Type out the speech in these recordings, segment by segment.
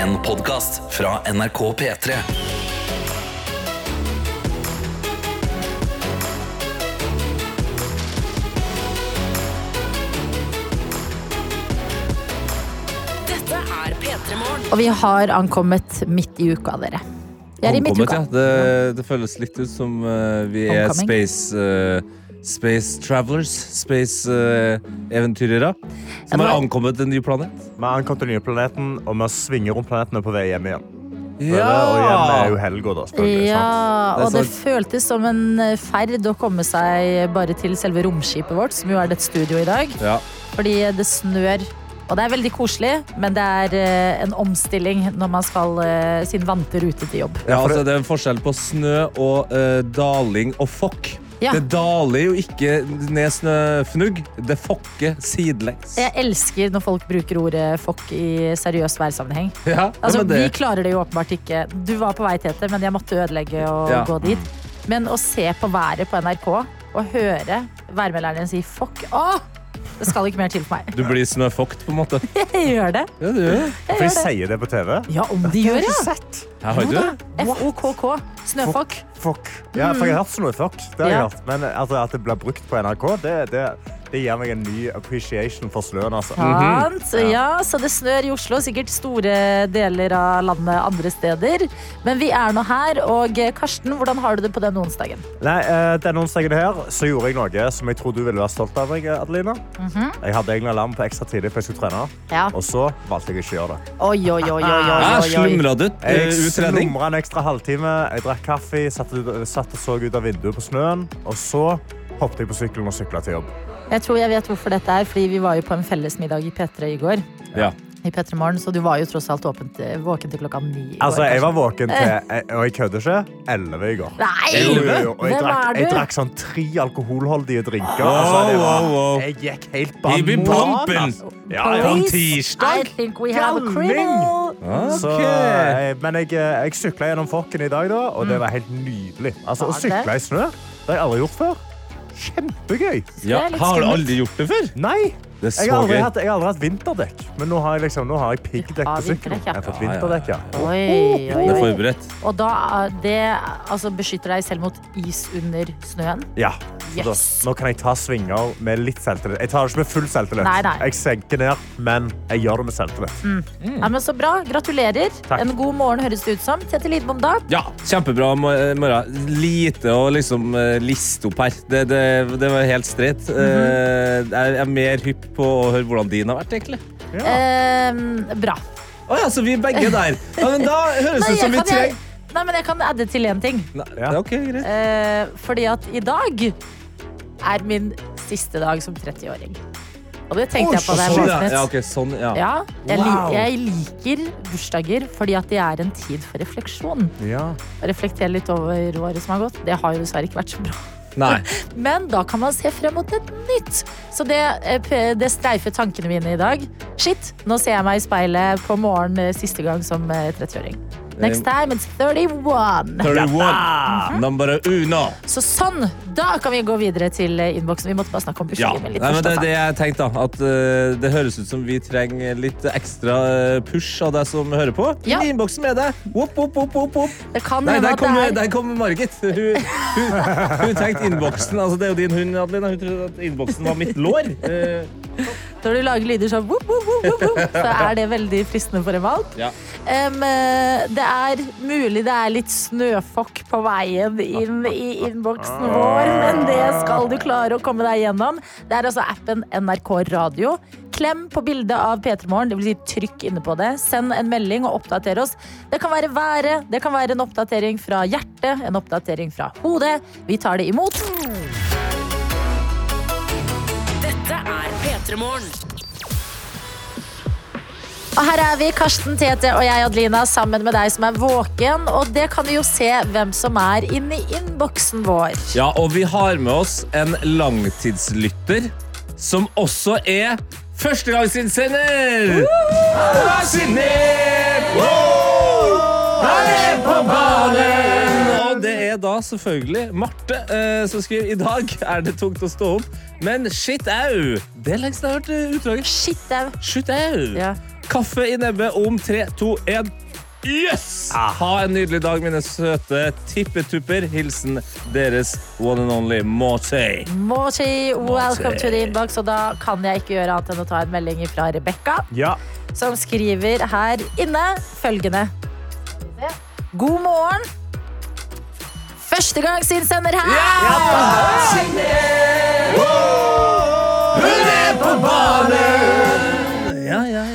En podkast fra NRK P3. Dette er P3 Morgen. Og vi har ankommet midt i uka, dere. Vi er i Ankommet, midtuka. ja. Det, det føles litt ut som uh, vi er Homecoming. space, eh, space travelers. Space-eventyrere. Som har ankommet en ny planet. Vi har ankommet den nye planeten, og vi svinger rundt planeten på vei hjem igjen. Og hjemme er jo helga, da. Ja, og det føltes som en eh, ferd å komme seg bare til selve romskipet vårt, som jo er dets studio i dag. Ja. Fordi det snør. Og det er veldig koselig, men det er eh, en omstilling når man skal eh, sin vante rute til jobb. Ja, altså, det er en forskjell på snø og uh, daling og fokk. Ja. Det daler jo ikke ned snøfnugg, det fokker sidelengs. Jeg elsker når folk bruker ordet fokk i seriøs værsammenheng. Ja, Altså, det, Vi klarer det jo åpenbart ikke. Du var på vei, Tete, men jeg måtte ødelegge og Ja. gå dit. Men å se på været på NRK og høre værmelderen si fokk Åh! Det skal ikke mer til for meg. du blir snøfokt, på en måte. Jeg gjør det. Ja, du gjør. For de sier det på TV. Ja, om de gjør ja. sett. Ja, har du det? F-O-K-K. Snøfokk. Ja, for jeg har hørt snøfokk. Det har jeg Ja. hørt. Men altså, at det blir brukt på NRK, det, det, det gir meg en ny appreciation for snøen. Altså. Sant. Ja, så det snør i Oslo, sikkert store deler av landet andre steder. Men vi er nå her, og eh, Karsten, hvordan har du det på denne onsdagen? Nei, eh, Denne onsdagen her så gjorde jeg noe som jeg tror du ville være stolt av meg, Adelina. Jeg hadde egentlig alarm på ekstra tidlig, for jeg skulle trene. Ja. Og så valgte jeg ikke å gjøre det. Oi, oi, oi, oi, oi, oi, oi. slumra du ut? Jeg eh, slumra en ekstra halvtime, jeg drakk kaffe, satt, satt og så ut av vinduet på snøen. Og så hoppet jeg på sykkelen og sykla til jobb. Jeg tror jeg vet hvorfor dette er, fordi vi var jo på en fellesmiddag i P3 i går. Ja. I P3 Morgen, så du var jo tross alt åpent, våken til klokka ni. i går, Altså, jeg var våken til, og jeg kødder ikke, 11 i går. Nei! Jo, jo, jo. Og jeg Hvem drakk, er du? jeg drakk sånn tre alkoholholdige drinker. Wow, Altså, det var, wow, wow. jeg gikk helt Vi Ibi pumpen! bananas. Ja, ja. På Police, tirsdag? Think we have a Galning! criminal. Så, Ok. eh, men jeg, eh, jeg sykla gjennom Fokken i dag, da, og det var helt nydelig. Altså, Å det? sykle i snø det har jeg aldri gjort før. Kjempegøy. Ja, har du aldri gjort det før? Nei, Det er jeg har aldri gøy. hatt, jeg har aldri hatt vinterdekk, men nå har jeg, liksom, nå har jeg piggdekk på sykkelen. vinterdekk, ja. Jeg har fått Ja, ja, ja. vinterdekk, ja. Oi, oi, Det er oi. forberedt. Og da er det altså, beskytter deg selv mot is under snøen. Ja. Så Yes. Da, nå kan jeg ta svinger med litt selvtillit. Jeg tar det ikke med full selvtillit. Nei, nei. Jeg senker ned, men jeg gjør det med selvtillit. Ja, men så bra. Gratulerer. Takk. En god morgen høres det ut som. Tete Lidbom, da? Ja, kjempebra mo- morgen. Lite å liksom eh, liste opp her. Det, det, det var helt streit. Eh, jeg er mer hypp på å høre hvordan din har vært, egentlig. Ehm, bra. Å ja, så vi er begge der. Ja, men da høres det ut som vi trenger nei, men jeg kan adde til én ting. Nei, Ja. okay, greit. Eh, fordi at i dag er min siste dag som 30-åring. Og det tenkte jeg på da jeg Sånn, ja. våknet. ja, ok, sånn, ja. Ja, jeg, Wow. jeg liker bursdager fordi at det er en tid for refleksjon. Ja. Reflektere litt over året som har gått. Det har jo dessverre ikke vært så bra. Nei. Men da kan man se frem mot et nytt. Så det, eh, det streifer tankene mine i dag. Shit, nå ser jeg meg i speilet på morgen eh, siste gang som eh, 30-åring. Next time it's 31. 31. Number uno. Så sånn, da kan vi gå videre til eh, innboksen. Vi måtte bare snakke om Ja, bursdagen min litt Nei, men det altså. det jeg tenkte da At uh, det høres ut som vi trenger litt ekstra eh, push av deg som hører på. Ja. I innboksen med deg. Whoop, whoop, whoop, whoop. Det kan Nei, der kommer kom, er der kom Margit. Hun, hun, hun tenkte innboksen. Altså, det er jo din hund, Adelina. Hun trodde at innboksen var mitt lår. Eh, Når du lager lyder sånn whoop, whoop, whoop, så er det veldig fristende for en valp. ja. Eh, det er mulig det er litt snøfokk på veien inn i innboksen vår, men det skal du klare å komme deg gjennom. Det er altså appen NRK Radio. Klem på bildet av P3 Morgen, dvs. Si trykk inne på det. Send en melding og oppdater oss. Det kan være været, det kan være en oppdatering fra hjertet, en oppdatering fra hodet. Vi tar det imot. Og her er vi, Karsten Tete og jeg, Adelina, sammen med deg som er våken. Og det kan vi jo se hvem som er inni innboksen vår. ja, og vi har med oss en langtidslytter som også er førstegangsinnsender. Han er på banen! Er da selvfølgelig Marte eh, som skriver i dag er det tungt å stå opp, men shit au. Det er lengst jeg har hørt eh, utdraget. Shit, au. Shit au. Ja. Kaffe i nebbet om tre, to, én. Yes! Ha en nydelig dag, mine søte tippetupper. Hilsen deres one and only Morty. Morty, welcome to the inbox. Og da kan jeg ikke gjøre annet enn å ta en melding fra Rebekka, Ja. som skriver her inne følgende. God morgen. Første gang siden sender her! Ja, ja, ja, ja, ja.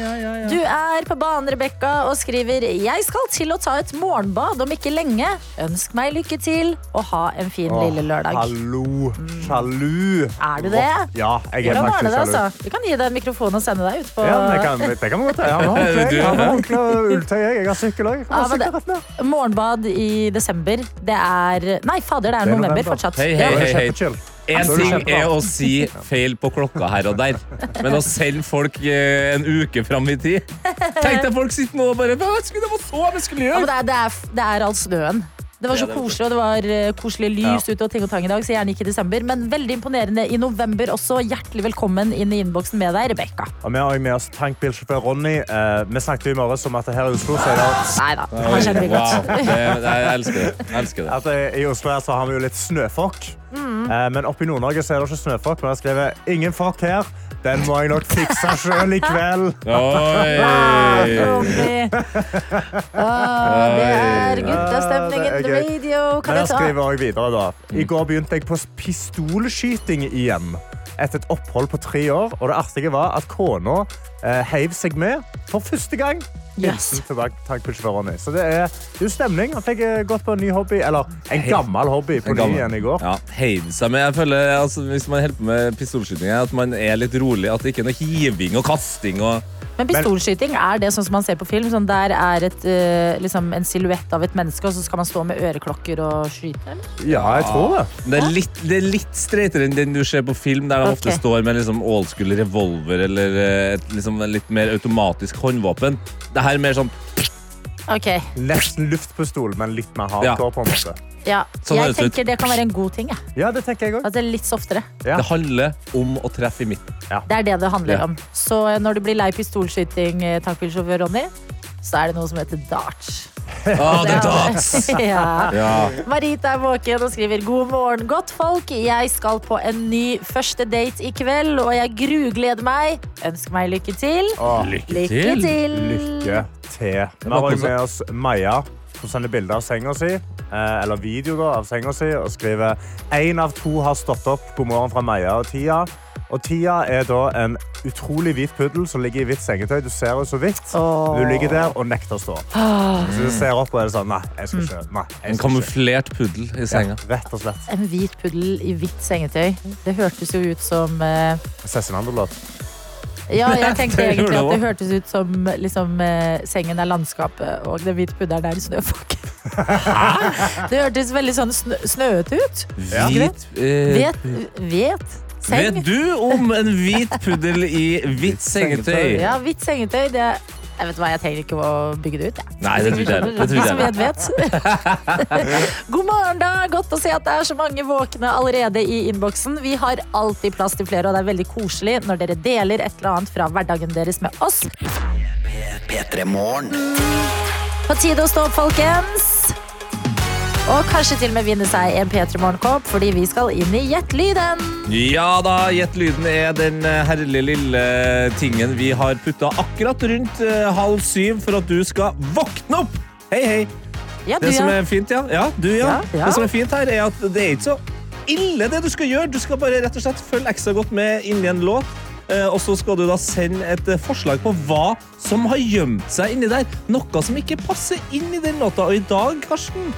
På banen, Rebekka, og skriver Jeg skal til å ta et morgenbad om ikke lenge. Ønsk meg lykke til, og ha en fin lille lørdag. Hallo. Sjalu. Er du det? Ja, jeg er Hvordan var det, faktisk sjalu. altså? Vi kan gi deg en mikrofon og sende deg ut på Ja, det kan, det kan vi godt gjøre. Jeg har håndkle, jeg har håndkle og ulltøy. Jeg Jeg har sykkel òg. Ja, men det- morgenbad i desember. Det er Nei, fader, det er Det er november november. fortsatt. Hei, hei, hei. Det ting er å si feil på klokka her og der, men å selge folk eh, en uke fram i tid Tenk deg folk sitter nå og bare Hva skulle det var så jeg skulle Ja, men gjøre? det, er, det, er, det er all snøen. Det var så Ja, det koselig, og det var eh, koselig lys ute og ting og tang i dag, så gjerne ikke i desember. Men veldig imponerende i november også. Hjertelig velkommen inn i innboksen med deg, Rebekka. Og vi har med oss tankbilsjåfør Ronny. Eh, vi snakket i morges om at her i Oslo så er det Nei da, han kjenner vi Wow. godt. Det, jeg elsker det. Jeg elsker det. at eh, I Oslo her så har vi jo litt snøfokk. Eh, men oppe i Nord-Norge så er det ikke snøfokk. Men jeg har skrevet ingen fokk her. Den må jeg nok fikse sjøl i kveld. Ah, Oi! Ronny. Ah, det er guttastemning Ja, in the er radio. Kan jeg jeg ta skriver også videre da. I går begynte jeg på pistolskyting igjen. Etter et opphold på tre år. Og det artige var at kona eh, heiv seg med for første gang. Yes. Så det er, det jo stemning. Han fikk eh, gått på en ny hobby, eller en gammel hobby på ny igjen i går. Ja, heiv seg med. Jeg føler, altså, Hvis man holder på med pistolskyting, at man er litt rolig. At det ikke er noe hiving og kasting. Og... Men pistolskyting, er det sånn som man ser på film? Sånn der er et, uh, liksom en silhuett av et menneske, og så skal man stå med øreklokker og skyte? Eller? Ja, jeg tror det. Det er litt, det er litt streitere enn den du ser på film, der de ofte står med liksom old school revolver eller eh, et liksom litt mer automatisk håndvåpen. Det her er mer sånn Ok, Nesten luftpistol, men litt mer hardcore. på en måte. ja. Sånn Jeg tenker det kan være en god ting. jeg. Ja, det tenker jeg også. At det er litt softere. Ja. Det handler om å treffe i midten. Det er det det handler Ja. om. Så eh, når du blir lei pistolskyting, eh, tankbilsjåfør Ronny, så er det noe som heter darts. Ah, er er- dots! ja. Ja. Marita er våken og skriver God morgen, godt folk. Jeg skal på en ny første date i kveld, og jeg grugleder meg. Ønsk meg lykke til. Åh, Lykke Lykke til! til. lykke til. Vi har med oss Maja, som sender bilder av senga si. eh, Eller video da, av senga si og skriver én av to har stått opp. God morgen fra Maja og Tia. Og Tia er da en utrolig hvit puddel som ligger i hvitt sengetøy. Du ser henne så vidt. Du ligger der og nekter å stå. Så du ser opp og er sånn Nei, jeg skal ikke. Nei, jeg En skal ikke. kamuflert puddel i senga. Ja, rett og slett. En hvit puddel i hvitt sengetøy. Det hørtes jo ut som eh, Cezinando-låt. Ja, jeg tenkte egentlig at det hørtes ut som liksom, eh, sengen er landskapet, og den hvite puddelen er snøfokk. det hørtes veldig sånn snø snøete ut. Ja. Hvit uh, Vet, vet seng. Vet du om en hvit puddel i hvitt sengetøy? Ja, hvitt sengetøy, det jeg vet hva, jeg trenger ikke å bygge det ut. Jeg. Nei, det tror jeg. Vet, vet. God morgen, da. Godt å se at det er så mange våkne allerede i innboksen. Vi har alltid plass til flere, og det er veldig koselig når dere deler et eller annet fra hverdagen deres med oss. P3 Morgen. På tide å stå opp, folkens. Og kanskje til og med vinne seg en P3 Morgenkopp, fordi vi skal inn i Gjett lyden. Ja da, Gjett lyden er den eh, herlige lille tingen vi har putta akkurat rundt eh, halv syv for at du skal våkne opp. Hei, hei. Ja, du, Det som er fint, ja. ja, du, ja. Det som er fint her, er at det er ikke så ille, det du skal gjøre. Du skal bare rett og slett følge ekstra godt med inni en låt. Eh, Og så skal du da sende et forslag på hva som har gjemt seg inni der. Noe som ikke passer inn i den låta. Og i dag, Karsten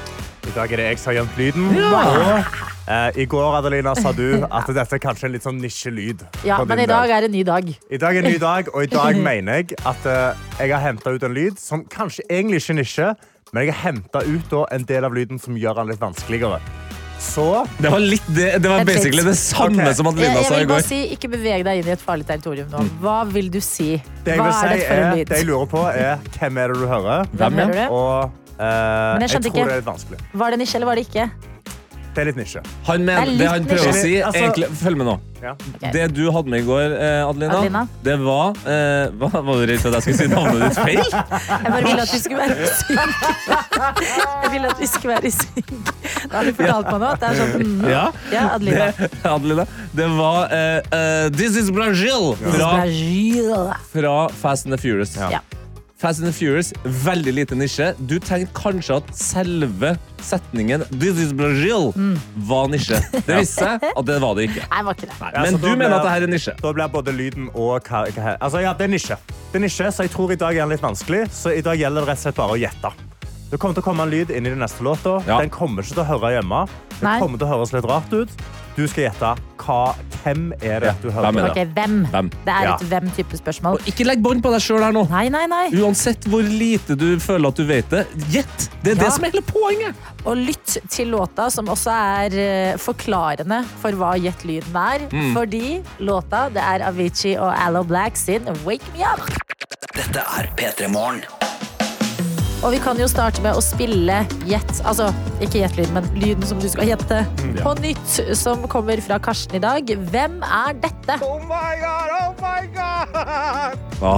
I dag er det jeg som har gjemt lyden. Ja. Eh, I går Adelina, sa du at dette er kanskje en litt sånn nisjelyd. ja, men i dag er det en ny dag. I dag er en ny dag, og i dag mener jeg at eh, jeg har henta ut en lyd som kanskje egentlig ikke er nisje, men jeg har henta ut en del av lyden som gjør den litt vanskeligere. Så Det var, litt, det, det var basically det samme okay. som Adelina sa i går. si, ikke beveg deg inn i et farlig territorium nå. Hva vil du si? det jeg, Hva er si dette for en er, det jeg lurer på, er hvem er det du hører? Hvem Hvem, ja? hører du? Og eh, jeg jeg, tror ikke. det er litt vanskelig. Var det nisje, eller var det ikke? Det er litt nisje. Han men, Det er det han prøver å nisje. si, Altså- egentlig, følg med nå. Ja. Det du hadde med i går, eh, Adelina, Adelina? det var eh, hva, Var du redd for at jeg skulle si navnet ditt feil? Jeg bare ville at vi skulle være i synk. Jeg ville at vi skulle være i synk. Da har du fortalt meg nå at det er sånn mm, Ja. Ja, Adelina. Det, Adelina, det var eh, eh, This is Brazil fra, fra Fast and the Furious. Ja. Fast and the Furious, veldig lite nisje. Du tenkte kanskje at selve setningen This is Brazil var nisje. Det viste seg at det var det ikke. Nei, var ikke det. Ja, Men så du da mener ble- at det her er nisje? Da blir både lyden og hva, hva Altså, ja, det er nisje. Det er nisje, så jeg tror i dag er den litt vanskelig. Så i dag gjelder det rett og slett bare å gjette. Det kommer til å komme en lyd inn i den neste låta. Ja. Den kommer ikke til å høre hjemme. Det Nei. kommer til å høres litt rart ut. Du skal gjette hva, hvem er det du du hvem hører. er det? Ok, hvem? Hvem? Det er Ja. et hvem-type spørsmål. Og ikke legg bånd på deg sjøl her nå. Nei, nei, nei. Uansett hvor lite du føler at du vet det, gjett! Det er Ja. det som er hele poenget. Og lytt til låta, som også er eh, forklarende for hva gjett lyden er. Mm. Fordi låta det er Avicii og Allo Black sin Wake Me Up. Dette er P3 Morgen. Og vi kan jo starte med å spille gjett. Altså ikke gjettlyd, men lyden som du skal gjette. Mm, På nytt, som kommer fra Karsten i dag. Hvem er dette? Oh my god, oh my god! Å,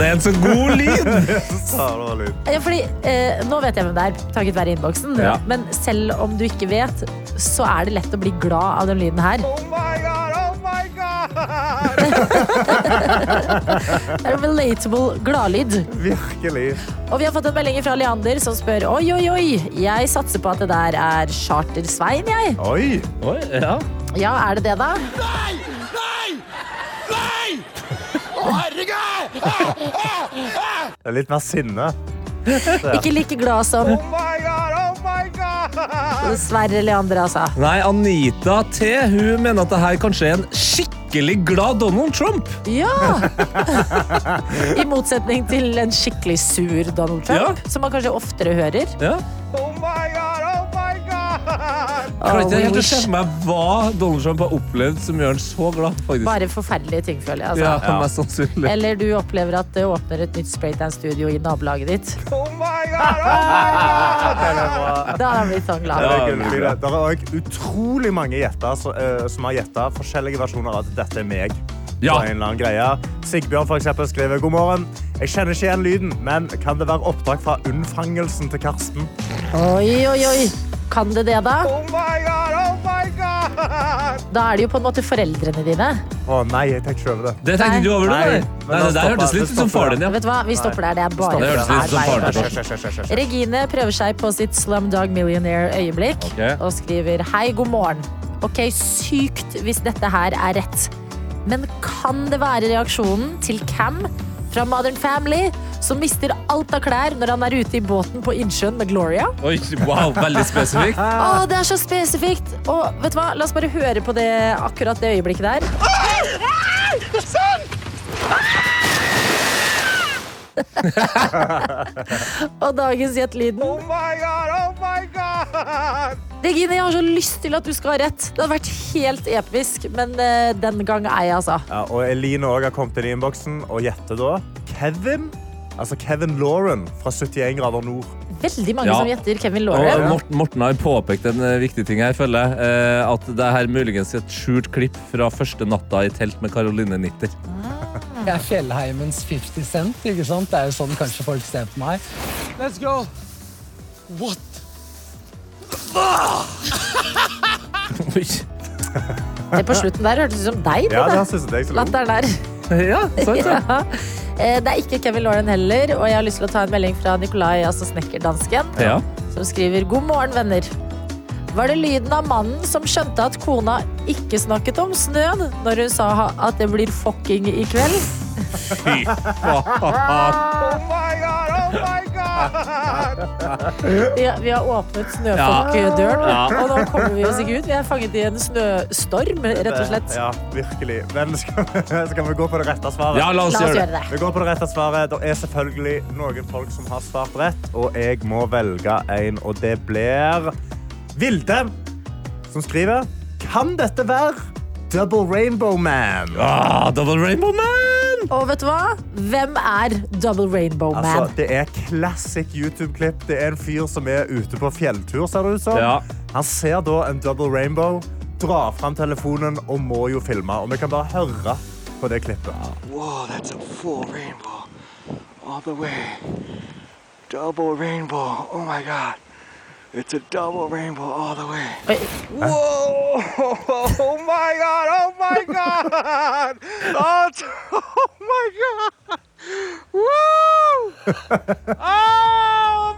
det er en så god lyd! Så lyd. Ja, fordi, eh, nå vet jeg hvem det er, takket være innboksen. Ja. Men selv om du ikke vet, så er det lett å bli glad av den lyden her. Oh my Det er en relatable gladlyd. Virkelig. Og vi har fått en melding fra Leander som spør Oi, oi, oi, jeg satser på at det der er Charter-Svein, jeg. Oi! Oi, ja. Ja, er det det, da? Nei, nei, nei Årregud Det er litt mer sinne. Ikke like glad som Oh god! Sverre Leander, altså. Nei, Anita T hun mener at det her kanskje er en skikkelig glad Donald Trump. Ja! I motsetning til en skikkelig sur Donald Trump, Ja. som man kanskje oftere hører. Ja. Klarer Oh, ikke helt se for meg hva Donald Trump har opplevd som gjør han så glad. faktisk. Bare forferdelige ting, føler jeg. Ja, Altså. mest sannsynlig. Eller du opplever at det åpner et nytt spraydance-studio i nabolaget ditt. Oh my god, oh my god! Da har han sånn glad. Ja, det. Er også utrolig mange gjetter som, eh, som har gjetta forskjellige versjoner av at dette er meg. Ja. På en eller annen greie. Sigbjørn for eksempel, skriver god morgen. Jeg kjenner ikke igjen lyden, men kan det være opptak fra unnfangelsen til Karsten? Oi, oi, oi. Kan det det, da? Oh my god, oh my god! Da er det jo på en måte foreldrene dine. Å nei, jeg tenkte ikke over det. Det tenkte du over, det? Nei, Nei, nei, det der hørtes litt ut som faren din, ja. Vet du hva? Vi stopper der. Det er bare Det hørtes litt som faren din. Regine prøver seg på sitt Slumdog Millionaire-øyeblikk okay. og skriver Hei, god morgen. Ok, sykt hvis dette her er rett. Men kan det være reaksjonen til Cam fra Modern Family, som mister alt av klær når han er ute i båten på innsjøen med Gloria? Oi, wow, veldig spesifikt. Å, det er så spesifikt! Og vet du hva? La oss bare høre på det akkurat det øyeblikket der. Og dagens gjett-lyden. Oh my god, oh my god! Regine, jeg har så lyst til at du skal ha rett. Det hadde vært helt episk, men uh, den gang er jeg, altså. Ja, og Eline også har kommet inn i innboksen og gjetter da Kevin. Altså Kevin Lauren fra 71 grader nord. Veldig mange Ja. som gjetter Kevin Og Lauren. Morten, Morten har påpekt en eh, viktig ting her, føler jeg. Eh, at det her muligens er et skjult klipp fra første natta i telt med Caroline Nitter. Jeg er Fjellheimens 50 Cent, ikke sant? Det er jo sånn kanskje folk ser på meg. Let's go! What? Oi. Det på slutten der hørtes ut som deg. Ja, det, har synes jeg så Latteren der. Ja, sant det. Ja. Eh, Det er ikke Kevin Lauren heller, og jeg har lyst til å ta en melding fra Nikolai, altså snekkerdansken, Ja. som skriver God morgen, venner. Var det lyden av mannen som skjønte at kona ikke snakket om snøen når hun sa at det blir fucking i kveld? Fy faen. Oh my god, oh my god! Vi, vi har åpnet snøfolkdøren, Ja. og nå kommer vi oss ikke ut. Vi er fanget i en snøstorm, rett og slett. Ja, virkelig. Men skal, skal vi gå på det rette svaret? Ja, la oss La oss gjøre det. Vi går på det rette svaret. Det er selvfølgelig noen folk som har svart rett, og jeg må velge en, og det blir Vilde, som skriver Kan dette være Double Rainbow Man? Ah, Double Rainbow Man! Og vet du hva? Hvem er Double Rainbow Man? Altså, det er classic YouTube-klipp. Det er en fyr som er ute på fjelltur, ser det ut som. Ja. Han ser da en double rainbow, drar fram telefonen og må jo filme. Og vi kan bare høre på det klippet. Wow, that's a full rainbow. All the way. Double rainbow. Oh my god. It's a double rainbow all the way. Oi, Whoa! Oh my god! Oh my god! Oh, t- oh my god! Woo! Oh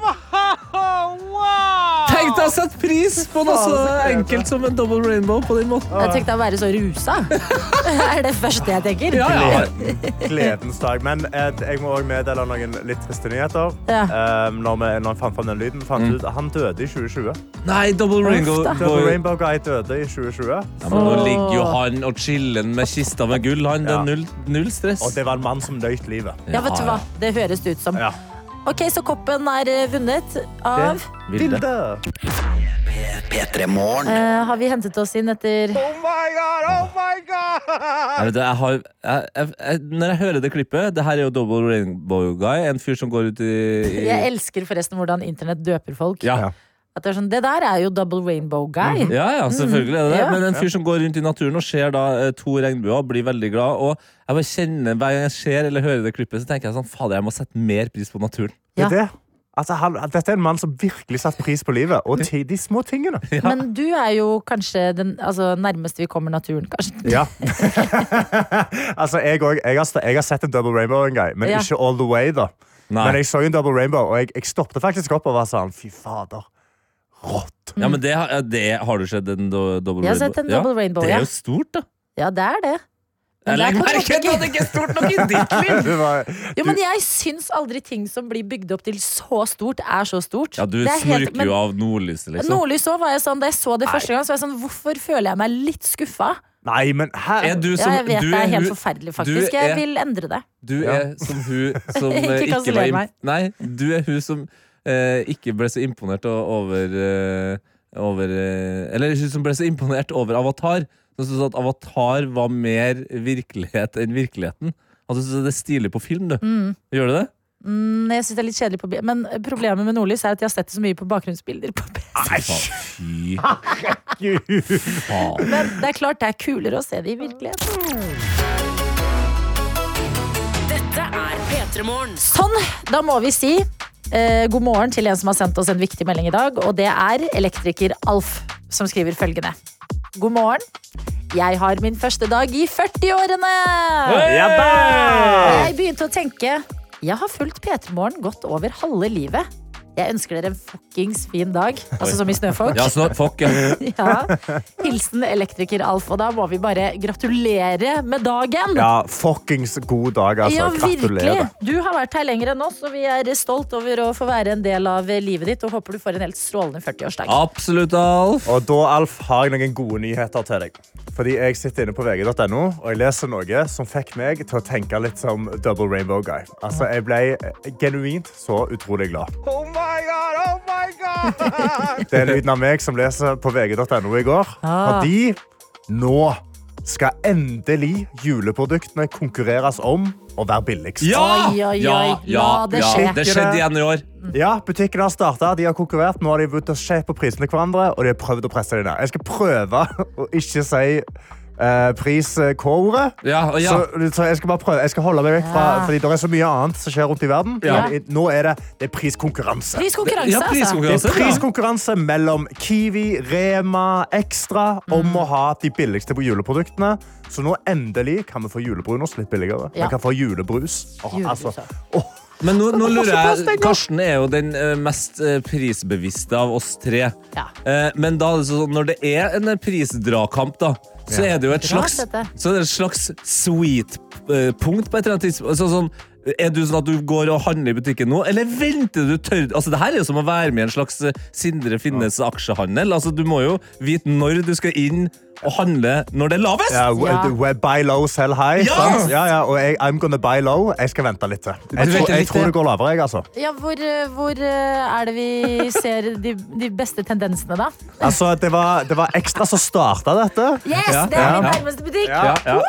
my! satt pris på noe så enkelt som en double rainbow på din måten. jeg tenkte å være så rusa. er det første jeg tenker. Ja, ja. Gledens dag. Men eh, jeg må også meddele noen litt triste nyheter. Ja. Eh, når, vi, når jeg fant fram den lyden, fant Mm. ut at han døde i 2020. Nei, double rainbow. Double. Rainbow Guy døde i 2020. Ja, men nå ligger jo han og chillen med kista med gull. Han, det er null, null stress. Og det var en mann som nøyt livet. Ja, vet du hva? Det høres ut som. Ja. Ok, så koppen er eh, vunnet av Vilde. P3 Morgen. Eh, Har vi hentet oss inn etter Oh my god! Oh my god! Jeg vet, jeg har, jeg, jeg, jeg, når jeg hører det klippet Det her er jo Double Rainbow Guy. En fyr som går ut i, i Jeg elsker forresten hvordan internett døper folk. ja. Ja. At det, er sånn, det der er jo double rainbow guy. ja, ja, selvfølgelig er det det. Ja. Men en fyr som går rundt i naturen og ser da eh, to regnbuer, blir veldig glad. Og jeg bare kjenner Hver gang jeg ser eller hører det klippet, så tenker jeg sånn Fader, jeg må sette mer pris på naturen. Ja. Det er det. Altså, han, dette er en mann som virkelig satte pris på livet, og de små tingene. Men du er jo kanskje den altså, nærmeste vi kommer naturen, kanskje. Ja. altså, jeg, også, jeg, har, jeg har sett en double rainbow en gang, men Ja. ikke all the way. da. Nei. Men jeg så en double rainbow, og jeg, jeg stoppet faktisk opp og var sånn Fy fader. Rått. Ja, men det, har- det Har du sett en do, double Jeg har rainbow? sett en double rainbow, Det er jo stort, da. Ja, det er det. Men Jeg det er legger merke til at det ikke er stort nok i ditt liv! Jo, men jeg syns aldri ting som blir bygd opp til så stort, er så stort. Ja, du Det er snorker jo av nordlyset, liksom. Nordlys òg var jeg sånn, Da jeg så det første gang, så var jeg sånn Hvorfor føler jeg meg litt skuffa? nei, men her Er du Ja, jeg vet du det er helt forferdelig, faktisk. er- Jeg vil endre det. Du er som hun som Ikke ikke, var. Nei, du er hun som ikke ble så imponert over eh, Over eh, Eller ikke som ble så imponert over Avatar. Som syntes at Avatar var mer virkelighet enn virkeligheten. Altså, så det er stilig på film, du. Gjør du det? Mm, jeg synes det er litt kjedelig på Men problemet med Nordlys er at jeg har sett det så mye på bakgrunnsbilder. på PC. Men det er klart det er kulere å se det i virkeligheten. Sånn, da må vi si eh, god morgen til en som har sendt oss en viktig melding i dag. Og det er elektriker Alf som skriver følgende. God morgen. Jeg har min første dag i 40-årene. Jeg begynte å tenke Jeg har fulgt P3 Morgen godt over halve livet. Jeg ønsker dere en fuckings fin dag. Altså som i Snøfolk. Ja, så, ja. Ja. Hilsen elektriker Alf. Og da må vi bare gratulere med dagen. Ja, fuckings god dag, altså. Ja, virkelig. Gratulerer. Du har vært her lenger enn oss, og vi er stolt over å få være en del av livet ditt. Og håper du får en helt strålende 40-årsdag. Absolutt, Alf. Og da, Alf, har jeg noen gode nyheter til deg. Fordi jeg sitter inne på vg.no og jeg leser noe som fikk meg til å tenke litt som Double Rainbow Guy. Altså, Jeg ble genuint så utrolig glad. Oh my god! Oh my god! Det er lyden av meg som leser på vg.no i går. Ah. Fordi nå skal endelig juleproduktene konkurreres om å være billigst. Ja! Oi, oi, ja, oi. ja, La det ja. skje. Det skjedde igjen i år. Ja, Butikkene har starta, de har konkurrert. Nå har de begynt å se på prisene hverandre, og de har prøvd å presse dem ned. Jeg skal prøve å ikke si uh, pris-K-ordet. Ja, ja. Så, så jeg skal bare prøve. Jeg skal holde meg vekk fra Ja. Fordi det er så mye annet som skjer rundt i verden. Ja. Nå er det, det er priskonkurranse. Priskonkurranse, Ja, altså. Det er priskonkurranse mellom Kiwi, Rema, Ekstra om Mm. å ha de billigste på juleproduktene. Så nå endelig kan vi få julebrunost litt billigere. Ja. Vi kan få julebrus. Åh, Julebrus, altså, ja. Men nå, nå lurer jeg. Karsten er jo den eh, mest eh, prisbevisste av oss tre. Ja. Eh, men da, det sånn, når det er en prisdrakamp, da, så er det jo et slags, så er det et slags sweet-punkt på et eller annet tidspunkt. Så, sånn, er du sånn at du går og handler i butikken nå, eller venter du tørr Altså, det her er jo som å være med i en slags Sindre Finnes aksjehandel. Altså, du må jo vite når du skal inn å handle når det er lavest. Ja, buy low, sell high. Ja! sant? ja, ja, og jeg, I'm gonna buy low. Jeg skal vente litt til. Jeg, tror, jeg tror det går lavere, jeg, altså. Ja, hvor, eh, hvor eh, er det vi ser de, de beste tendensene, da? altså det, var, det var Ekstra som starta dette. Yes, Ja, det er ja. min nærmeste butikk! Ja. Ja.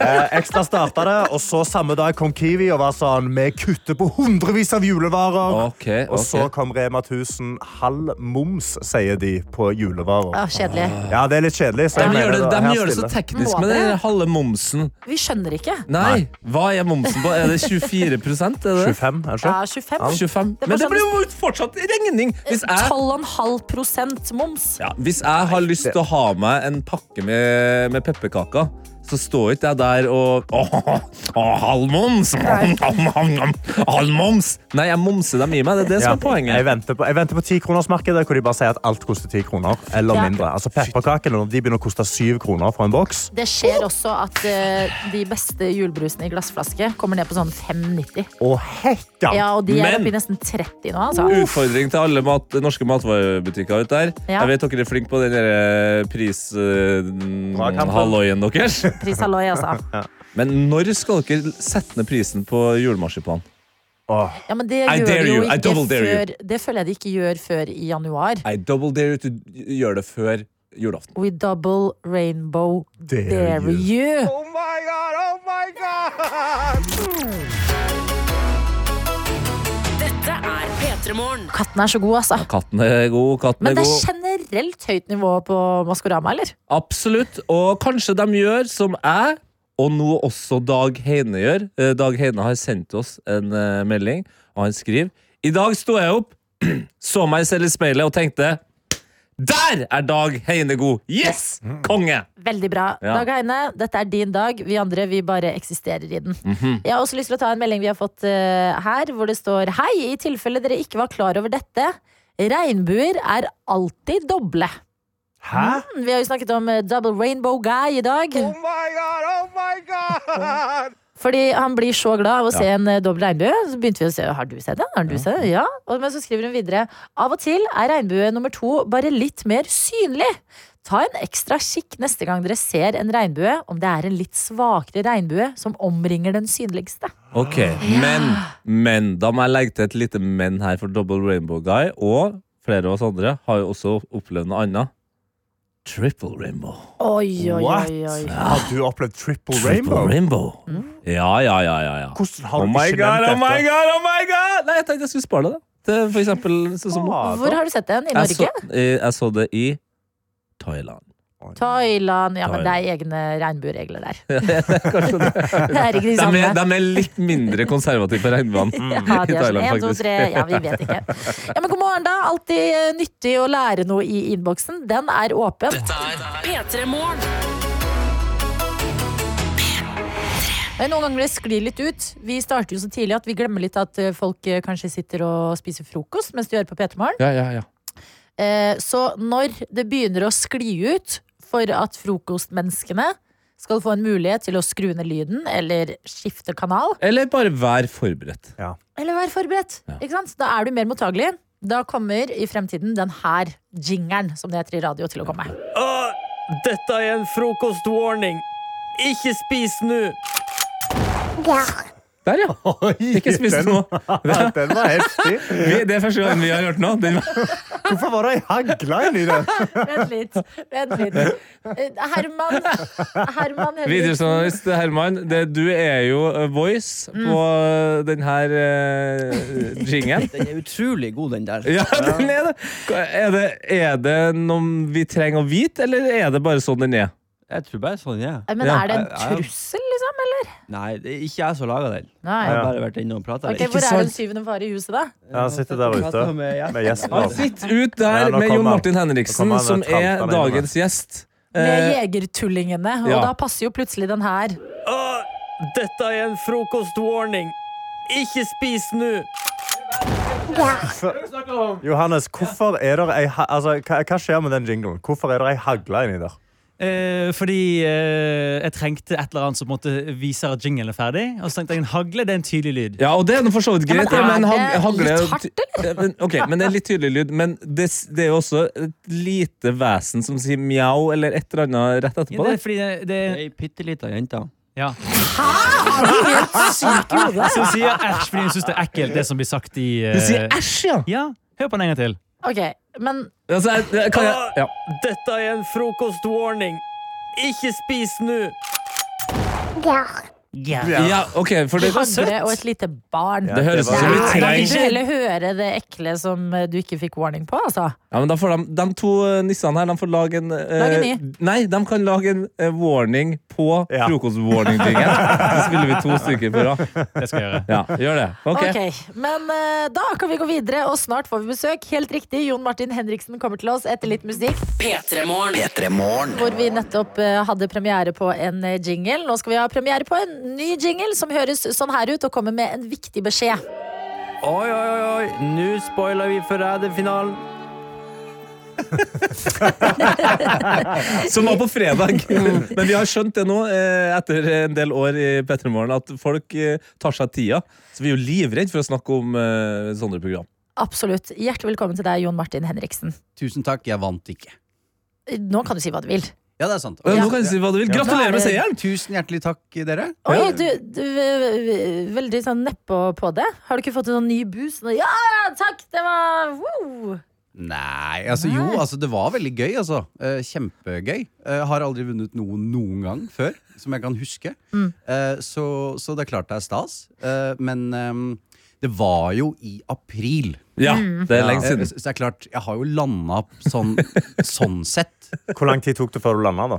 Eh, ekstra starta det, og så samme dag kom Kiwi og var sånn Vi kutter på hundrevis av julevarer. Ok, Og så kom Rema 1000 halv moms, sier de, på julevarer. Ja, kjedelig. Ja, det er litt kjedelig. Så De gjør det, de gjør det så teknisk med den halve momsen. Vi skjønner ikke. Nei, hva er momsen på? Er det 24 er det det? 25, er det Ja, ikke? 25. 25. Det Men det blir jo fortsatt regning! Hvis jeg, 12,5 prosent moms. ja, hvis jeg har lyst til å ha meg en pakke med, med pepperkaker, så står ikke jeg der og Åh, halvmoms! halv moms! Halv moms! Nei, jeg momser dem i meg. Det er det som er Jeg poenget. venter på, jeg venter på 10-kronersmarkedet, hvor de bare sier at alt koster 10 kroner. Eller Ja. mindre. Altså Pepperkakene de begynner å koste 7 kroner for en boks. Det skjer også at uh, de beste julebrusene i glassflaske kommer ned på sånn 5,90. Å, hekka! Ja, og de er Men- oppe i nesten 30 nå, altså. Utfordring til alle mat, norske matvarebutikker ute der. Ja. Jeg vet dere er flinke på den der pris... Uh, halloien deres. Pris halloi, altså. Men når skal dere sette ned prisen på julemarsipan? Ja, men det I gjør de jo ikke you. før Det føler jeg de ikke gjør før i januar. I double dare you to gjøre det før julaften. We double rainbow Dare dare you. Oh my god, oh my god! Katten er så god, altså. Katten er god, katten Men er det er god. generelt høyt nivå på Maskorama, eller? Absolutt. Og kanskje de gjør som jeg, og nå også Dag Heine gjør. Eh, Dag Heine har sendt oss en eh, melding, og han skriver I dag sto jeg opp, så meg selv i speilet og tenkte Der er Dag Heine god! Yes! Konge! Veldig bra. Ja. Dag Heine, dette er din dag. Vi andre vi bare eksisterer i den. Mhm. Jeg har også lyst til å ta en melding vi har fått uh, her, hvor det står Hei, i tilfelle dere ikke var klar over dette. Regnbuer er alltid doble. Hæ? Mm, Vi har jo snakket om eh, double rainbow guy i dag. Oh my god, oh my god! Fordi han blir så glad av å se en eh, dobbel regnbue. Så begynte vi å se, har du sett den. Har du sett den? Ja. Og, men så skriver hun videre. Av og til er regnbue nummer to bare litt mer synlig. Ta en ekstra kikk neste gang dere ser en regnbue, om det er en litt svakere regnbue som omringer den synligste. Ok, men, men da må jeg legge til et lite men her for Double Rainbow Guy. Og flere av oss andre har jo også opplevd noe annet. Triple Rainbow. Oi, oi, What? oi, oi. Har du opplevd triple, Triple rainbow? Rainbow. Ja, ja, ja, ja, ja. Hvordan har Oh du my ikke god, nevnt oh my dette? god, oh my god! Nei, jeg tenkte jeg skulle spare det. da. Til for eksempel sånn. Ah, Hvor har du sett den? I Jeg så, Norge? jeg så det i Thailand. Thailand. Ja, men det er egne regnbueregler der. Kanskje det. Det er ikke de De samme. er, de er litt mindre konservative på regnbuene Ja, i de er sånn Thailand, en, to, faktisk. tre. Ja, vi vet ikke. Ja, men god morgen, da. Alltid eh, nyttig å lære noe i innboksen. Den er åpen. P3 Morgen. Men noen ganger det sklir litt ut. Vi starter jo så tidlig at vi glemmer litt at eh, folk eh, kanskje sitter og spiser frokost mens de hører på P3 Morgen. Ja, ja, ja. Eh, Så når det begynner å skli ut for at frokostmenneskene skal få en mulighet til å skru ned lyden eller skifte kanal, Eller bare vær forberedt. eller vær forberedt, Ja. ikke sant? da er du mer mottagelig. Da kommer i fremtiden den her jingeren, som det heter i radio, til å komme. Dette er en frokostwarning. Ikke spis nå! Der, ja. Ikke spis den- noe. Den var heftig. Vi, det er første gang vi har hørt noe. Den var, Hvorfor var det ei hagle inni den? Vent litt. Vent litt. Eh, Herman Herman Videojournalist Herman, det, du er jo voice voice på den her uh, jingen. Den er utrolig god, den der. Ja, den er det. Er, det. er det noe vi trenger å vite, eller er det bare sånn den er? Jeg tror bare sånn, ja. Men er det en trussel, Eller? Nei, det er ikke jeg som laga den. Nei. Jeg har bare vært inne og prata Ok, Hvor er den syvende far i huset, da? Ja, han sitter der ute med gjesten. Han sitter ut der Ja, med Jon. Martin Henriksen, som er dagens gjest. Med Eh, Jegertullingene. Og ja. da passer jo plutselig den her. Dette er en frokostwarning. Ikke spis nå! Johannes, hvorfor er det ei altså, hva, hva skjer med den jinglen? Hvorfor er det ei hagle inni der? Eh, fordi eh, jeg trengte et eller annet som måtte vise at jinglen er ferdig. Og så tenkte jeg en hagle det er en tydelig lyd. Ja, og det er for så vidt greit. Ja, men er men hag- det hagle- litt hardt, Ja, Men, ok, men det er litt tydelig lyd. Men det, det er jo også et lite vesen som sier mjau eller et eller annet rett Ja, etterpå. det er fordi det, det Ei bitte lita jente. ja. Syk i hodet. Som sier æsj fordi hun syns det er ekkelt, det som blir sagt i uh... Du sier æsj, ja! Ja, hør på den en gang til. Ok, men Altså, kan jeg, ja. Dette er en frokostwarning. Ikke spis nå! ja, ok, for det, Hadde, og et lite barn. det høres ut som var- vi Da vil du heller høre det ekle som eh, du ikke fikk warning på, altså. Ja, men da får de, de to eh, nissene her De får lage en eh, Lag en ny. Nei, de kan lage en warning på Ja. frokost-warning-tingen. Så spiller vi to stykker på rad. Det skal jeg gjøre. Ja, gjør det. Ok. Ok, Men uh, da kan vi gå videre, og snart får vi besøk. Helt riktig, Jon Martin Henriksen kommer til oss etter litt musikk. P3morgen. Hvor vi nettopp uh, hadde premiere på en jingle. Nå skal vi ha premiere på en ny jingle som høres sånn her ut, og kommer med en viktig beskjed. Oi, oi, oi, oi. Nå spoiler vi Forræderfinalen. Som var på fredag. Men vi har skjønt det nå, eh, etter en del år i P3 Morgen, at folk eh, tar seg tida. Så vi er jo livredde for å snakke om eh, sånne program. Absolutt. Hjertelig velkommen til deg, Jon Martin Henriksen. Tusen takk, jeg vant ikke. Nå kan du si hva du vil. Ja, det er sant. Ja, nå kan jeg si hva du vil. Gratulerer med seieren! Tusen hjertelig takk, dere. Oi, Ja. du, du Veldig sånn nedpå på det. Har du ikke fått en sånn ny boost? Ja, takk! Det var woo! Nei, altså jo, altså det var veldig gøy, altså. Eh, kjempegøy. Eh, har aldri vunnet noe noen gang før, som jeg kan huske. Eh, så, så det er klart det er stas. Eh, men ehm, det var jo i april. Ja, det er lenge Eh, siden. så det er klart, jeg har jo landa sånn, sånn sett. Hvor lang tid tok det før du landa, da?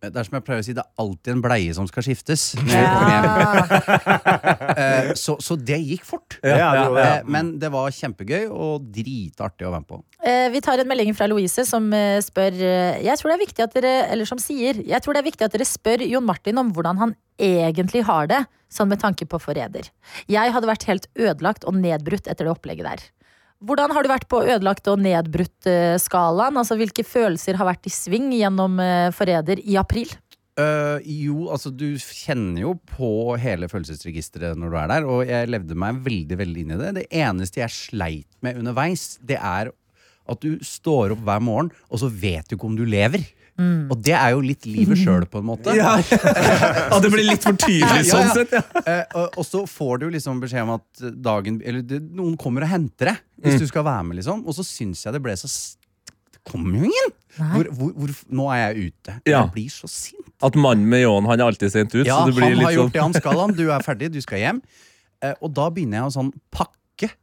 Det er som jeg pleier å si, det er alltid en bleie som skal skiftes. Ja. Eh, så, så det gikk fort. Eh, Men det var kjempegøy og dritartig å være med på. Eh, Vi tar en melding fra Louise som eh, spør eh, Jeg tror det er viktig at dere Eller som sier Jeg tror det er viktig at dere spør Jon Martin om hvordan han egentlig har det, sånn med tanke på forræder. Jeg hadde vært helt ødelagt og nedbrutt etter det opplegget der. Hvordan har du vært på ødelagt og nedbrutt-skalaen? Altså Hvilke følelser har vært i sving gjennom eh, forræder i april? Uh, jo, altså du kjenner jo på hele følelsesregisteret når du er der, og jeg levde meg veldig veldig inn i det. Det eneste jeg sleit med underveis, det er at du står opp hver morgen, og så vet du ikke om du lever. Og det er jo litt livet sjøl, på en måte. Ja, ja, det blir litt for tydelig sånn ja. sett, ja. Eh, og, og så får du liksom beskjed om at dagen Eller det, noen kommer og henter deg hvis du skal være med, liksom. Og så syns jeg det ble så Det kommer jo ingen! Hvor, hvor, hvor, nå er jeg ute. Ja. Jeg blir så sint. At mannen med ljåen, han er alltid sent ut. Ja, så det blir han litt har gjort det sånn han skal, han. Du er ferdig, du skal hjem. Uh, og da begynner jeg å sånn pakke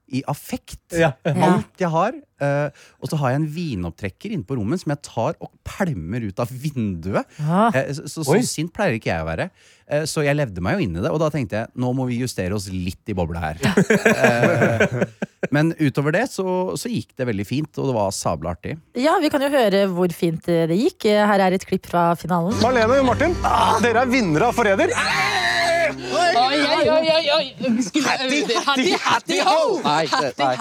i affekt. Ja. Alt jeg har. Uh, og så har jeg en vinopptrekker inne på rommet som jeg tar og pælmer ut av vinduet. Ah. Uh, så så, så sint pleier ikke jeg å være. Uh, så jeg levde meg jo inn i det, og da tenkte jeg nå må vi justere oss litt i bobla her. Men utover det så, så gikk det veldig fint, og det var sabla artig. Ja, Vi kan jo høre hvor fint det gikk. Her er et klipp fra finalen. Marlene og Martin, dere er vinnere av Forræder. Oi, oi, oi, oi, oi. hattie, hatty, hatty, ho! Hattie, nei.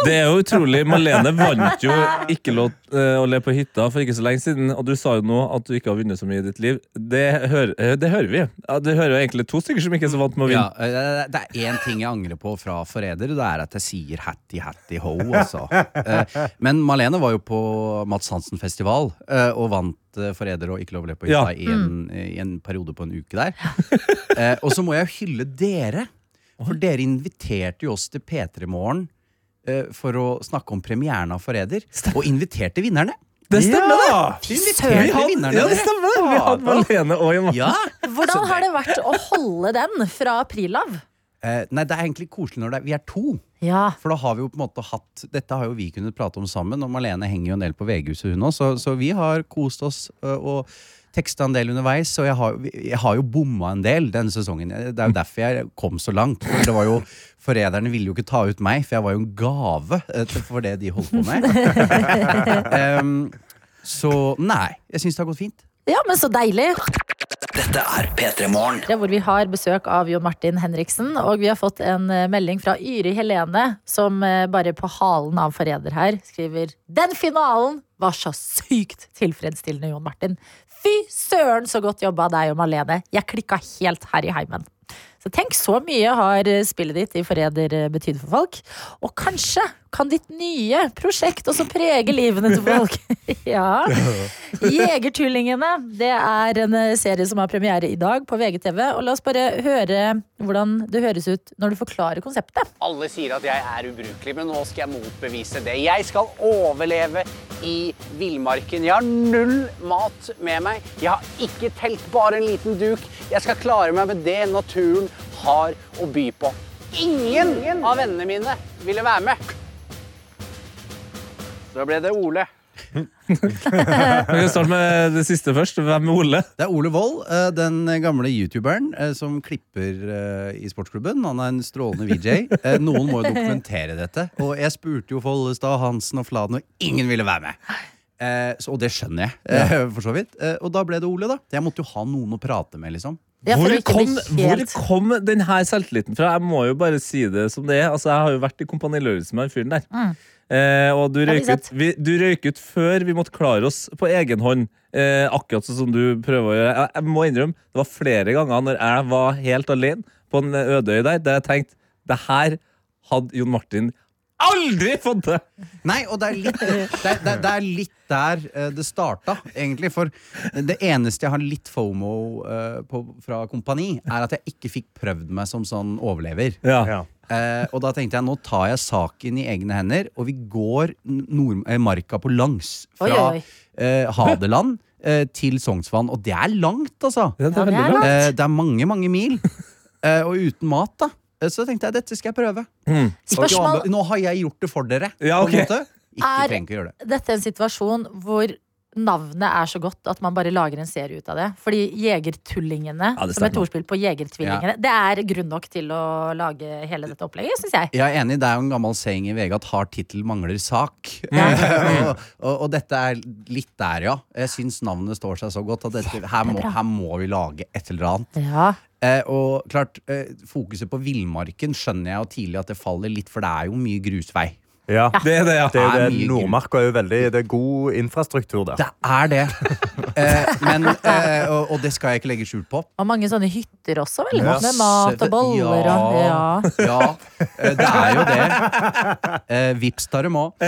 Det er jo utrolig. Malene vant jo ikke lov eh, å le på hytta for ikke så lenge siden, og du sa jo nå at du ikke har vunnet så mye i ditt liv. Det, hører- eh, det hører vi. Ja, det hører jo egentlig to stykker som ikke er så vant med å vinne. Ja, det er én ting jeg angrer på fra Forræder, og det er at jeg sier hatty, hatty, ho, altså. Eh, Men Malene var jo på Mats Hansen-festival eh, og vant eh, Forræder og Ikke lov å le på hytta Ja. i, en, i en periode på en uke der. Eh, Og så må jeg jo hylle dere, for dere inviterte jo oss til P3 Morgen eh, for å snakke om premieren av Forræder, og inviterte vinnerne. Det stemmer, det! Vi hadde, vinnerne. ja, det stemmer! Vi hadde Malene og Jan Ja. Hvordan har det vært å holde den fra april av? Eh, nei, det er egentlig koselig når det er, vi er to. Ja. For da har vi jo på en måte hatt Dette har jo vi kunnet prate om sammen, og Malene henger jo en del på VG-huset, hun òg, så, så vi har kost oss ø, og teksta en del underveis. Og jeg har, jeg har jo bomma en del denne sesongen. Det er jo derfor jeg kom så langt. For det var jo Forræderne ville jo ikke ta ut meg, for jeg var jo en gave eh, for det de holdt på med. um, så nei, jeg syns det har gått fint. ja, men så deilig. Dette er P3 Morgen. Det er hvor vi har besøk av Jon Martin Henriksen. Og vi har fått en eh, melding fra Yri Helene, som eh, bare på halen av Forræder her skriver Den finalen var så sykt tilfredsstillende, Jon Martin. Fy søren, så godt jobba deg og Malene. Jeg klikka helt her i heimen. Så tenk, så mye har spillet ditt i Forræder eh, betydd for folk. Og kanskje kan ditt nye prosjekt også prege livene til folk. ja. Jegertullingene. Det er en eh, serie som har premiere i dag på VGTV. Og la oss bare høre hvordan det høres ut når du forklarer konseptet. Alle sier at jeg er ubrukelig, men nå skal jeg motbevise det. Jeg skal overleve i villmarken. Jeg har null mat med meg. Jeg har ikke telt, bare en liten duk. Jeg skal klare meg med det naturen har å by på. Ingen av vennene mine ville være med. Da ble det Ole. Vi kan starte med det siste først. Hvem er Ole? Det er Ole Wold, eh, den gamle youtuberen eh, som klipper eh, i sportsklubben. Han er en strålende VJ. Noen må jo dokumentere dette. Og jeg spurte jo Follestad, Hansen og Fladen, og ingen ville være med. Eh, så, og det skjønner jeg, eh, for så vidt. Eh, og da ble det Ole, da. Jeg måtte jo ha noen å prate med, liksom. Hvor kom, hvor kom den her selvtilliten fra? Jeg må jo bare si det som det er. Altså, jeg har jo vært i Kompani Lauritzen med han fyren der. Mm. Eh, og du røyket vi røyk, ut, vi, du røyk ut før vi måtte klare oss på egen hånd. Eh, akkurat sånn som du prøver å gjøre. Jeg, jeg må innrømme, det var flere ganger når jeg var helt alene på en øde øy der, der jeg tenkte det her hadde Jon Martin aldri fått det! Nei, og det er litt, det er, det er, det er litt der eh, det starta, egentlig. For det eneste jeg har litt fomo eh, på, fra Kompani, er at jeg ikke fikk prøvd meg som sånn overlever. Ja. Eh, og da tenkte jeg nå tar jeg saken i egne hender, og vi går nord, eh, marka på langs. Fra oi. eh, Hadeland eh, til Sognsvann. Og det er langt, altså! det er Ja, det er langt. Eh, det er mange, mange mil. Eh, og uten mat, da. Så tenkte jeg dette skal jeg prøve. Mm. Spørsmål- Nå har jeg gjort det for dere. Ja, på en måte. Ikke Er- trenger ikke å gjøre det. Dette er en situasjon hvor navnet er så godt at man bare lager en serie ut av det. Fordi Jegertullingene, Ja, det som et ordspill på Jegertvillingene, det er grunn nok til å lage hele dette opplegget, syns jeg. Jeg er enig, Det er jo en gammel saying i VG at hard tittel mangler sak. Ja. og, og, og dette er litt der, ja. Jeg syns navnet står seg så godt at dette, her, må, her må vi lage et eller annet. Eh, og klart, eh, Fokuset på villmarken skjønner jeg jo tidlig at det faller litt, for det er jo mye grusvei. Ja. Det er det, ja. Det er jo Det Nordmarka er jo veldig Det er god infrastruktur der. Det er det. Eh, men, eh, og, og det skal jeg ikke legge skjul på. Og mange sånne hytter også, vel? Ja. Med mat og boller og ja. Ja, eh, det er jo det. Eh, Vips tar dem òg.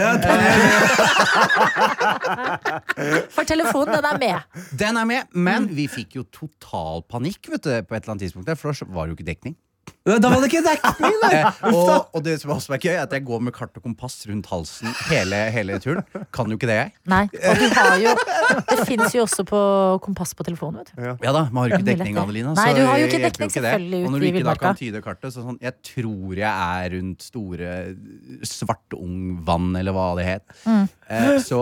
For telefonen, den er med. Den er med, men vi fikk jo total panikk vet du, på et eller annet tidspunkt. der, For da var det jo ikke dekning. Da var det ikke dekning, nei! Eh, og, og det som også er gøy, er at jeg går med kart og kompass rundt halsen hele, hele turen. Kan jo ikke det, jeg. Nei. Og du har jo Det fins jo også på kompass på telefonen, vet du. Ja da, men har jo ikke dekning. Adelina. Nei, du har jo ikke dekning, selvfølgelig, Og når du ikke da kan tyde kartet, så sånn Jeg tror jeg er rundt store Svartungvann, eller hva det het. Mm. Eh, så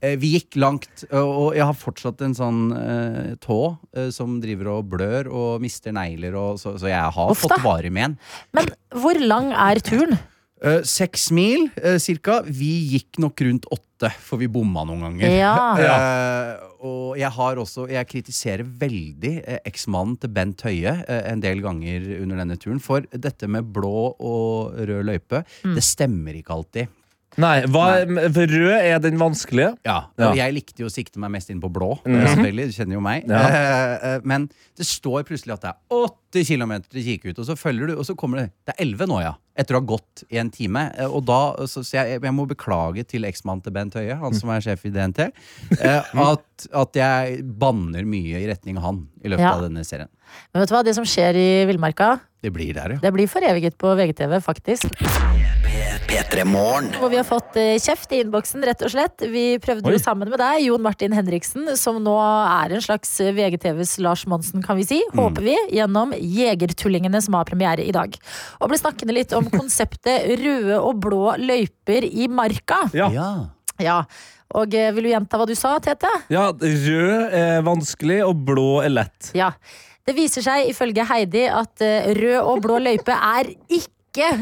eh, vi gikk langt, og jeg har fortsatt en sånn eh, tå som driver og blør og mister negler, og, så, så jeg har Ofte. fått varig men. Men hvor lang er turen? Eh, Seks mil cirka. Vi gikk nok rundt åtte, for vi bomma noen ganger. Ja. Eh, og jeg har også Jeg kritiserer veldig eksmannen til Bent Høie en del ganger under denne turen. For dette med blå og rød løype, Mm. det stemmer ikke alltid. Nei, hva, Rød er den vanskelige. Ja, Ja. Jeg likte jo å sikte meg mest inn på blå. Mm selvfølgelig, Du kjenner jo meg. Ja. Eh, eh, men det står plutselig at det er 80 km til Kikerut, og så følger du, og så kommer det Det er 11 nå, ja. Etter å ha gått i en time. Eh, Og da, så, så jeg, jeg må beklage til eksmannen til Bent Høie, han som er sjef i DNT, eh, at, at jeg banner mye i retning av han i løpet Ja. av denne serien. Men vet du hva, det som skjer i villmarka, Det blir der, ja. det blir foreviget på VGTV, faktisk. P3 Hvor vi har fått eh, kjeft i innboksen, rett og slett. Vi prøvde Oi. jo sammen med deg, Jon Martin Henriksen, som nå er en slags eh, VGTVs Lars Monsen, kan vi si. Håper vi. Gjennom Jegertullingene, som har premiere i dag. Og ble snakkende litt om konseptet røde og blå løyper i marka. Ja. Ja. Og eh, vil du gjenta hva du sa, Tete? Ja, Rød er vanskelig, og blå er lett. Ja. Det viser seg ifølge Heidi at rød og blå løype er ikke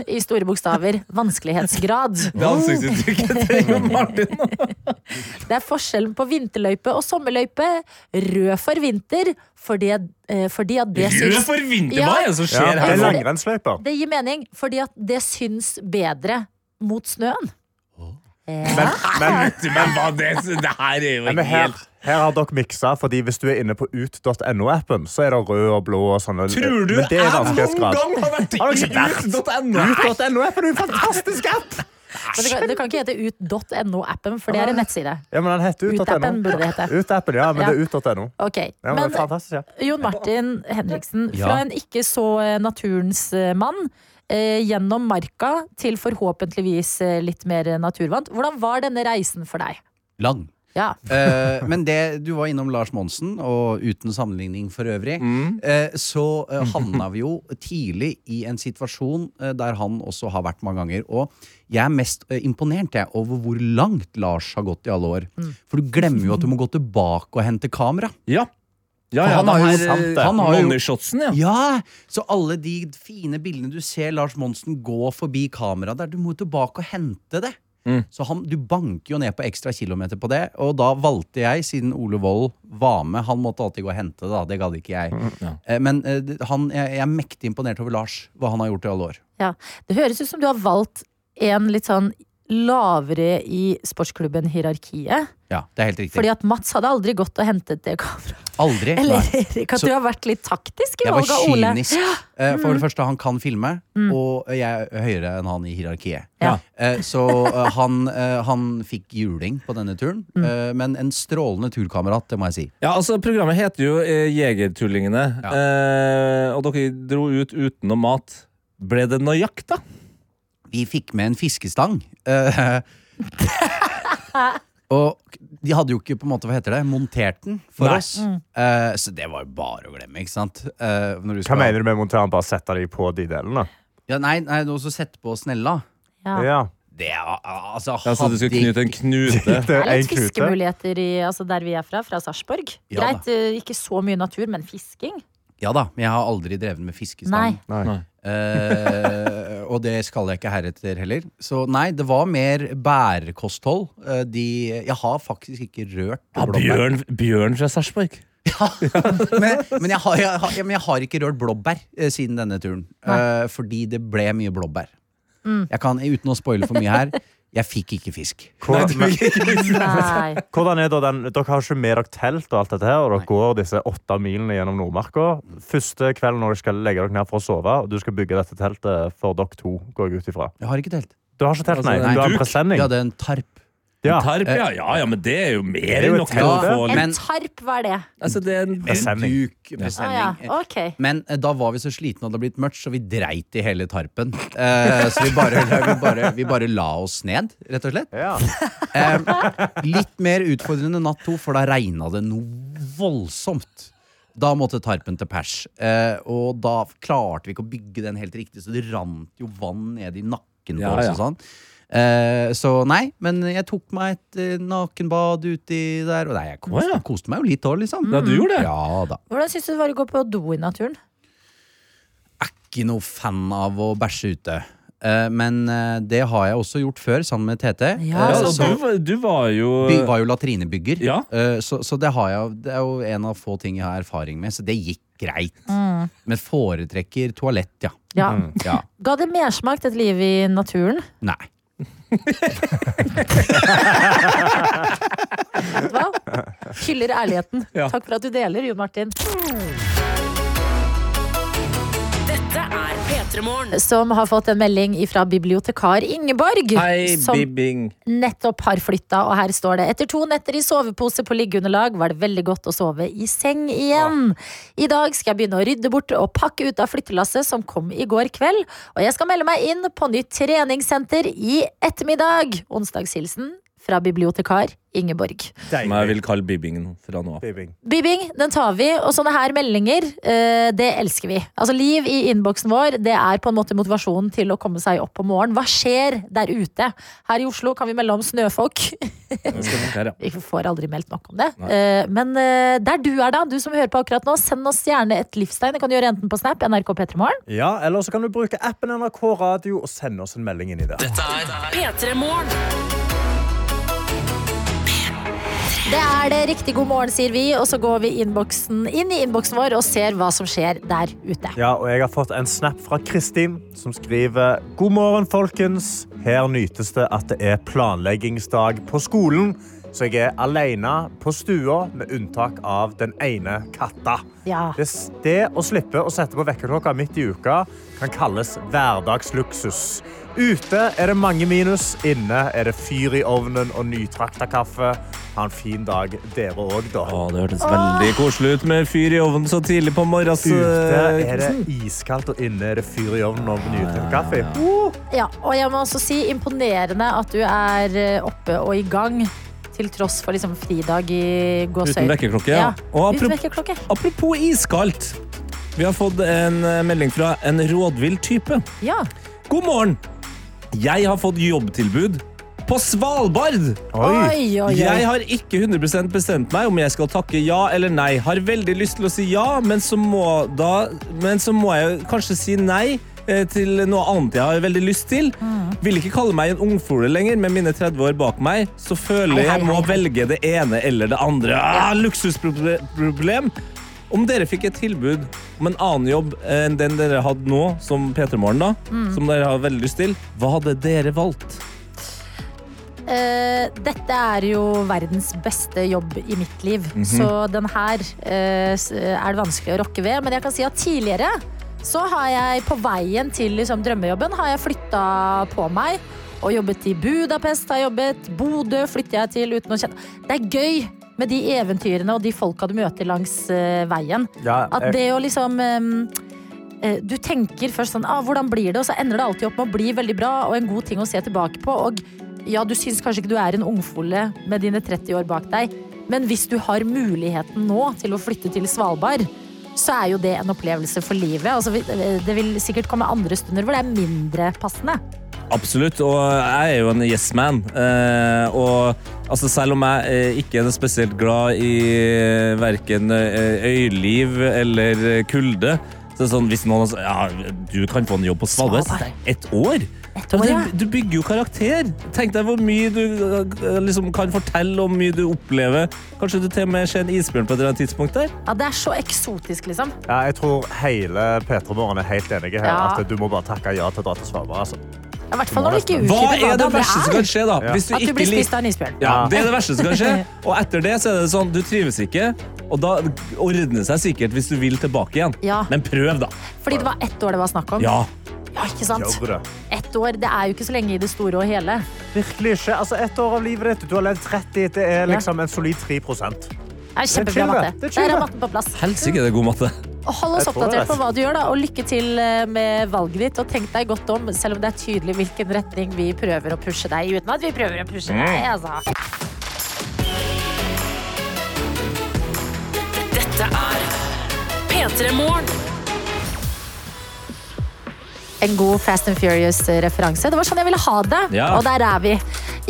i store bokstaver vanskelighetsgrad. Det er ansiktsuttrykket til Martin. Det er forskjellen på vinterløype og sommerløype. Rød for vinter, fordi, eh, fordi at det Rød for vinter, Ja. hva er det som skjer Ja, her? det er. Det gir mening, fordi at det syns bedre mot snøen. Men, men, Men hva det, det her er jo ikke her, helt her har dere miksa, fordi hvis du er inne på ut.no-appen, så er det rød og blå og sånne. Tror du men jeg noen gang har vært i ut.no? Ut.no-appen er en fantastisk app! Men det, kan, det kan ikke hete ut.no-appen, for det er en nettside. Ja, men den heter ut.no. Ut. Ut-appen, ja, men det er ut.no. Ok, Ja, men men ja. Jon Martin Henriksen, Ja. fra en ikke så eh, naturens eh, mann, gjennom marka til forhåpentligvis eh, litt mer naturvant. Hvordan var denne reisen for deg? Lang. Ja. Eh, men det, du var innom Lars Monsen, og uten sammenligning for øvrig, Mm. eh, så eh, havna vi jo tidlig i en situasjon eh, der han også har vært mange ganger. Og jeg er mest eh, imponert jeg, over hvor langt Lars har gått i alle år. Mm. For du glemmer jo at du må gå tilbake og hente kamera. Ja. Ja, ja, han har jo- her, eh, han har jo- Money-shotsen, ja. Ja, Så alle de fine bildene du ser Lars Monsen gå forbi kameraet der, du må jo tilbake og hente det. Mm. Så han, du banker jo ned på ekstra kilometer på det, og da valgte jeg, siden Ole Wold var med Han måtte alltid gå og hente det, da. Det gadd ikke jeg. ja. Eh, Men eh, han, jeg, jeg er mektig imponert over Lars, hva han har gjort i alle år. Ja. Det høres ut som du har valgt en litt sånn lavere i sportsklubben hierarkiet. Ja, det er helt riktig. Fordi at Mats hadde aldri gått og hentet det kameraet. Aldri. Eller Erik, at Så- du har vært litt taktisk i Jeg var valget av Ole. kynisk. Eh, For Mm. det første, han kan filme, Mm. og jeg er høyere enn han i hierarkiet. Ja. Eh, Så eh, han, han fikk juling på denne turen, Mm. men en strålende turkamerat, det må jeg si. Ja, altså Programmet heter jo eh, Jegertullingene, ja. og dere dro ut uten noe mat. Ble det noe jakt, da? Vi fikk med en fiskestang. eh, og de hadde jo ikke på en måte, hva heter det, montert den for Nei. oss. Mm. Eh, så det var jo bare å glemme, ikke sant? Eh, når du Hva skal- mener du med monteren? Bare sette de på de delene? Ja, nei, nei, du også sette på snella. Ja. Ja. Det er altså Ja, så du skulle hadde knyte en knute? Det er litt fiskemuligheter i, altså der vi er fra, fra Sarpsborg. Ja da. Greit, eh, ikke så mye natur, men fisking. Ja da, men jeg har aldri drevet med fiskestang. Nei. Eh, og det skal jeg ikke heretter heller. Så nei, det var mer bærkosthold. Eh, de, jeg har faktisk ikke rørt Ja, blåbær. Bjørn, Bjørn fra Sarpsborg. men, men, jeg har, jeg, har, ja, men jeg har ikke rørt blåbær eh, siden denne turen. Eh, fordi det ble mye blåbær. Mm. Jeg kan, uten å spoile for mye her, jeg fikk ikke fisk. Hvor- men- Nei. Hvordan er da den, Dere har ikke med dere telt og alt dette her, og dere går disse åtte milene gjennom Nordmarka. Første kvelden når dere skal legge dere ned for å sove, og du skal bygge dette teltet for dere to, går jeg ut ifra. Jeg har ikke telt. Du har ikke telt, Altså, nei? Du har en presenning. presenning? Vi hadde en tarp. Ja. En tarp, ja, ja, ja, men det er jo mer er enn nok En tarp, hva er det? Altså, det er en En Presenning. duk. Ah, ja. okay. Men eh, da var vi så slitne og det hadde blitt mørkt, så vi dreit i hele tarpen. Uh, så vi bare, vi, bare, vi bare la oss ned, rett og slett. Ja. Eh, litt mer utfordrende natt to, for da regna det noe voldsomt. Da måtte tarpen til pers. Eh, og da klarte vi ikke å bygge den helt riktig, så det rant jo vann ned i nakken på Ja, oss ja. og sånn. Eh, så nei, men jeg tok meg et eh, nakenbad uti der. Og nei, jeg koste, ja. koste meg jo litt òg, liksom. Ja, du gjorde det. Ja da. Hvordan syns du det var å gå på do i naturen? Er Ikke noe fan av å bæsje ute. Eh, men det har jeg også gjort før, sammen med Tete. Ja, Eh, så- du, du var jo Vi var jo latrinebygger, Ja. Eh, så, så det, har jeg, det er jo en av få ting jeg har erfaring med, så det gikk greit. Mm. Men foretrekker toalett, ja. Ja. ja. Ga det mersmak et liv i naturen? Nei. Vet du hva? Hyller ærligheten. Ja. Takk for at du deler, Jon Martin. Som har fått en melding fra bibliotekar Ingeborg. Hei, som bibbing. nettopp har flytta, og her står det Etter to netter i sovepose på liggeunderlag var det veldig godt å sove i seng igjen. I dag skal jeg begynne å rydde bort og pakke ut av flyttelasset som kom i går kveld. Og jeg skal melde meg inn på nytt treningssenter i ettermiddag. Onsdagshilsen fra bibliotekar Ingeborg. Som jeg vil kalle bibbing nå, fra nå av. Bibbing. Bibbing, den tar vi, og sånne her meldinger, eh, det elsker vi. Altså Liv i innboksen vår, det er på en måte motivasjonen til å komme seg opp om morgenen. Hva skjer der ute? Her i Oslo kan vi melde om her, ja. Vi får aldri meldt nok om det. Eh, men eh, der du er, da, du som hører på akkurat nå, send oss gjerne et livstegn. Det kan du gjøre enten på Snap, NRK P3morgen. Ja, eller så kan du bruke appen NRK Radio og sende oss en melding inn i det. P3 Morgen. Det er det riktig god morgen, sier vi, og så går vi innboksen, inn i innboksen vår og ser hva som skjer der ute. Ja, og jeg har fått en snap fra Kristin som skriver God morgen, folkens. Her nytes det at det er planleggingsdag på skolen. Så jeg er alene på stua, med unntak av den ene katta. Ja. Det, det å slippe å sette på vekkerklokka midt i uka kan kalles hverdagsluksus. Ute er det mange minus, inne er det fyr i ovnen og nytrakta kaffe. Ha en fin dag, dere òg, da. Å, det hørtes veldig koselig ut med fyr i ovnen så tidlig på morgenen. Ute er det iskaldt, og inne er det fyr i ovnen og nytrakta kaffe. Ja, og jeg må også si imponerende at du er eh, oppe og i gang. Til tross for liksom fridag i gåsøy. Uten vekkerklokke, ja. Og uten apropos- vekkerklokke. Apropos iskaldt. Vi har fått en eh, melding fra en rådvill type. Ja. God morgen! Jeg har fått jobbtilbud på Svalbard! Oi. Oi, oi, oi. Jeg har ikke 100% bestemt meg om jeg skal takke ja eller nei. Har veldig lyst til å si ja, men så må, da, men så må jeg kanskje si nei til noe annet jeg har veldig lyst til. Vil ikke kalle meg en ungfole lenger, med mine 30 år bak meg. Så føler hei, jeg må velge det ene eller det andre. Ah, Luksusproblem. Om dere fikk et tilbud om en annen jobb enn den dere hadde nå, som P3 Morgen, da, Mm. som dere har veldig lyst til, hva hadde dere valgt? Uh, dette er jo verdens beste jobb i mitt liv, Mhm. så den her uh, er det vanskelig å rokke ved. Men jeg kan si at tidligere så har jeg på veien til liksom, drømmejobben har jeg flytta på meg. Og jobbet i Budapest, har jeg jobbet. Bodø flytter jeg til uten å kjenne Det er gøy med de eventyrene og de folka du møter langs uh, veien. Ja, At det å liksom um, Du tenker først sånn ah, Hvordan blir det? Og så ender det alltid opp med å bli veldig bra og en god ting å se tilbake på. Og ja, du syns kanskje ikke du er en ungfole med dine 30 år bak deg, men hvis du har muligheten nå til å flytte til Svalbard, så er jo det en opplevelse for livet. Altså, det vil sikkert komme andre stunder hvor det er mindre passende. Absolutt, og jeg er jo en yes man. Eh, og altså, selv om jeg eh, ikke er spesielt glad i verken eh, øyliv eller kulde, så er det sånn hvis noen sier ja, du kan få en jobb på Svalbard Svalbard. Ett år. år, ja. du bygger jo karakter. Tenk deg hvor mye du eh, liksom, kan fortelle om mye du opplever. Kanskje du til og med ser en isbjørn på et eller annet tidspunkt der. Ja, Det er så eksotisk, liksom. Ja, jeg tror hele P3 Morgen er helt enige her. Ja. At du må bare takke ja til å dra til Svalbard. Altså. Ja, hvert fall når du ikke Hva er det verste som kan skje, da? Ja. Hvis du At du ikke blir spist av en isbjørn. Ja, det er det verste som kan skje. Og etter det så er det sånn, du trives ikke, og da ordner det seg sikkert hvis du vil tilbake igjen. Ja. Men prøv, da. Fordi det var ett år det var snakk om. Ja. Ja, ikke sant? Det. Ett år, det er jo ikke så lenge i det store og hele. Virkelig ikke. Altså, ett år av livet ditt. Du har levd 30. Det er liksom en solid 3 Det er Det er kjempebra matte. det. Det er Der chill, er det. matten på plass. Helsike, det er god matte. Og hold oss det er oppdatert på hva du gjør, da, og lykke til eh, med valget ditt. Og tenk deg godt om, selv om det er tydelig hvilken retning vi prøver å pushe deg i, uten at vi prøver å pushe deg, altså. Dette er P3 Morgen. En god Fast and Furious-referanse. Det var sånn jeg ville ha det, Ja. og der er vi.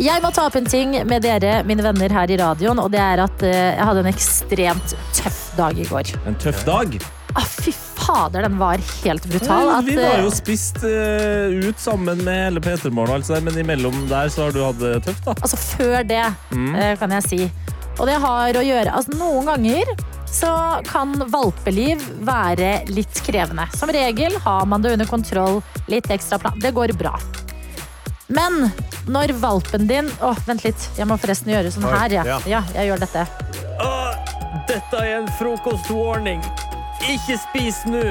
Jeg må ta opp en ting med dere, mine venner her i radioen, og det er at eh, jeg hadde en ekstremt tøff dag i går. En tøff dag. Ah, fy fader, den var helt brutal. Ja, vi var eh, jo spist uh, ut sammen med hele P3 Morgen, altså, men imellom der så har du hatt det tøft, da. Altså før det, Mm. eh, kan jeg si. Og det har å gjøre altså Noen ganger så kan valpeliv være litt krevende. Som regel har man det under kontroll, litt ekstra plan. Det går bra. Men når valpen din Å, vent litt. Jeg må forresten gjøre sånn her, ja. ja. Jeg gjør dette. Åh, dette er en frokostwarning. Ikke spis nå.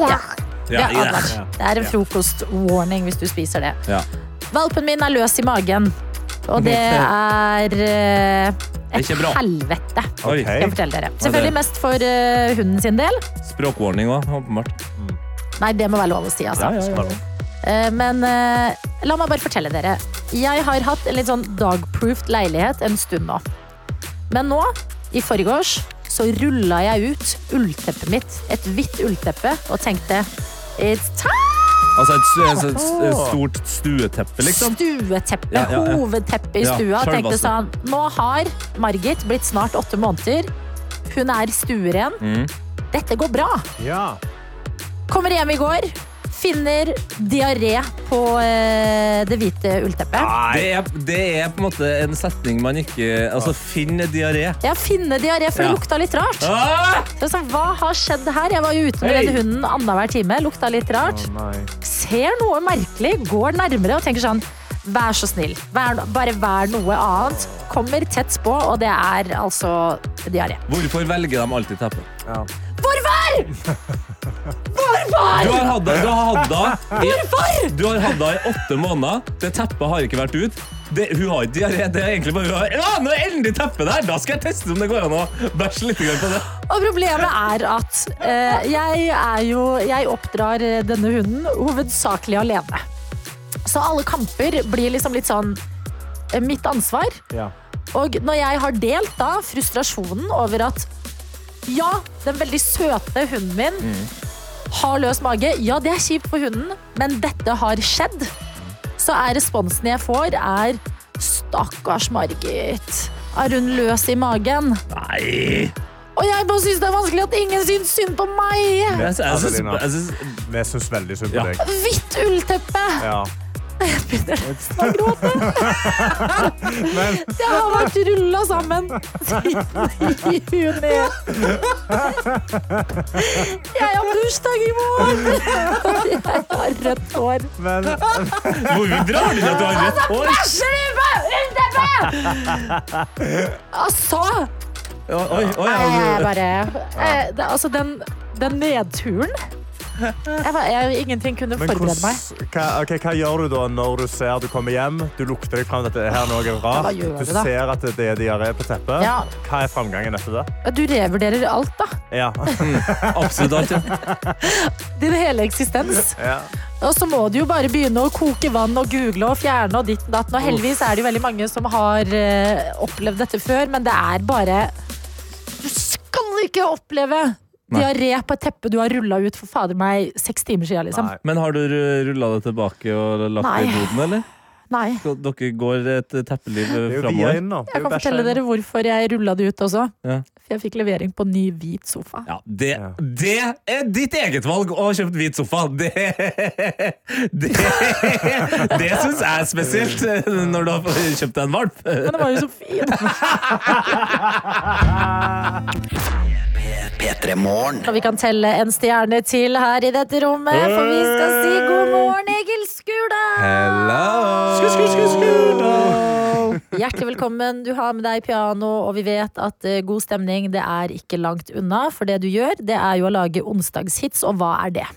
Ja. Det er advart. Det er en frokostwarning hvis du spiser det. Ja. Valpen min er løs i magen, og det er eh, Det er et helvete. Skal jeg fortelle dere. Selvfølgelig mest for uh, hunden sin del. Språkwarning òg, åpenbart. Nei, det må være lov å si, altså. Ja, ja, ja. Eh, Men uh, la meg bare fortelle dere. Jeg har hatt en litt sånn dogproofed leilighet en stund nå. Men nå, i forgårs, så rulla jeg ut ullteppet mitt, et hvitt ullteppe, og tenkte It's time! Altså et, et, et, et stort stueteppe, liksom. Stueteppe, Ja, ja, ja. hovedteppe i Ja, stua. Tenkte sjølvaste. sånn, nå har Margit blitt snart åtte måneder. Hun er stueren. Mm. Dette går bra. Ja. Kommer hjem i går. Finner diaré på eh, det hvite ullteppet. Det er, det er på en måte en setning man ikke Altså, finn diaré. Ja, finne diaré, for det Ja. lukta litt rart. Ah! Det jeg sånn, hva har skjedd her? Jeg var jo ute med Hei. den hunden annenhver time. Lukta litt rart. Ser noe merkelig, går nærmere og tenker sånn Vær så snill. Vær, bare vær noe annet. Kommer tett på, og det er altså diaré. Hvorfor velger de alltid teppe? Hvorfor?! Hvorfor?! Du har hatt det, du har hatt det i, Hvorfor?! Du har hatt det i åtte måneder. Det teppet har ikke vært ut. Det, hun har ikke diaré. Det er egentlig bare hun har, Ja, nå er endelig teppet der! Da skal jeg teste om det går an å bæsje litt på det. Og problemet er at eh, jeg er jo Jeg oppdrar denne hunden hovedsakelig alene. Så alle kamper blir liksom litt sånn eh, mitt ansvar. Ja. Og når jeg har delt da frustrasjonen over at ja, den veldig søte hunden min har løs mage. Ja, det er kjipt for hunden, men dette har skjedd. Så er responsen jeg får, er stakkars Margit. Er hun løs i magen? Nei! Og jeg bare syns det er vanskelig at ingen syns synd på meg. Jeg, syns veldig synd på deg. Hvitt ullteppe! Ja. Jeg begynner nesten å gråte. Men Det har vært rulla sammen siden juni. Jeg har bursdag i morgen! Og jeg har rødt hår. Men Hvor drar du at du har rødt hår? Bæsjer du! Altså Oi, oi, oi, jeg altså. bare eh, det, Altså, den, den nedturen jeg, var- jeg, Ingenting kunne Men forberede meg. hva, okay, hva gjør du da når du ser du kommer hjem? Du lukter deg fram at det er her noe rart. gjør Du du ser at det er diaré på teppet. Ja. Hva er framgangen etter det? Du revurderer alt, da. Ja. Absolutt alt, ja. Din hele eksistens. ja. Og så må du jo bare begynne å koke vann og google og fjerne og ditt og datten. Og heldigvis er det jo veldig mange som har uh, opplevd dette før, men det er bare Du skal ikke oppleve. Diaré på et teppe du har rulla ut for fader meg seks timer siden, liksom. Nei. Men har du rulla det tilbake og lagt det i Nei. boden, eller? Nei. Dere går et teppeliv er framover? er Jeg kan fortelle dere hvorfor jeg rulla det ut også. Ja. For jeg fikk levering på ny hvit sofa. Ja, det, Ja. det er ditt eget valg å ha kjøpt hvit sofa. Det, det, det syns jeg er spesielt eh, når du har kjøpt deg en valp. Men den var jo så fin! P3 Morgen. Og vi kan telle en stjerne til her i dette rommet, for vi skal si god morgen, Egil Skurdal! Hjertelig velkommen. Du har med deg piano, og vi vet at eh, god stemning det er ikke langt unna. For det du gjør, det er jo å lage onsdagshits, og hva er det?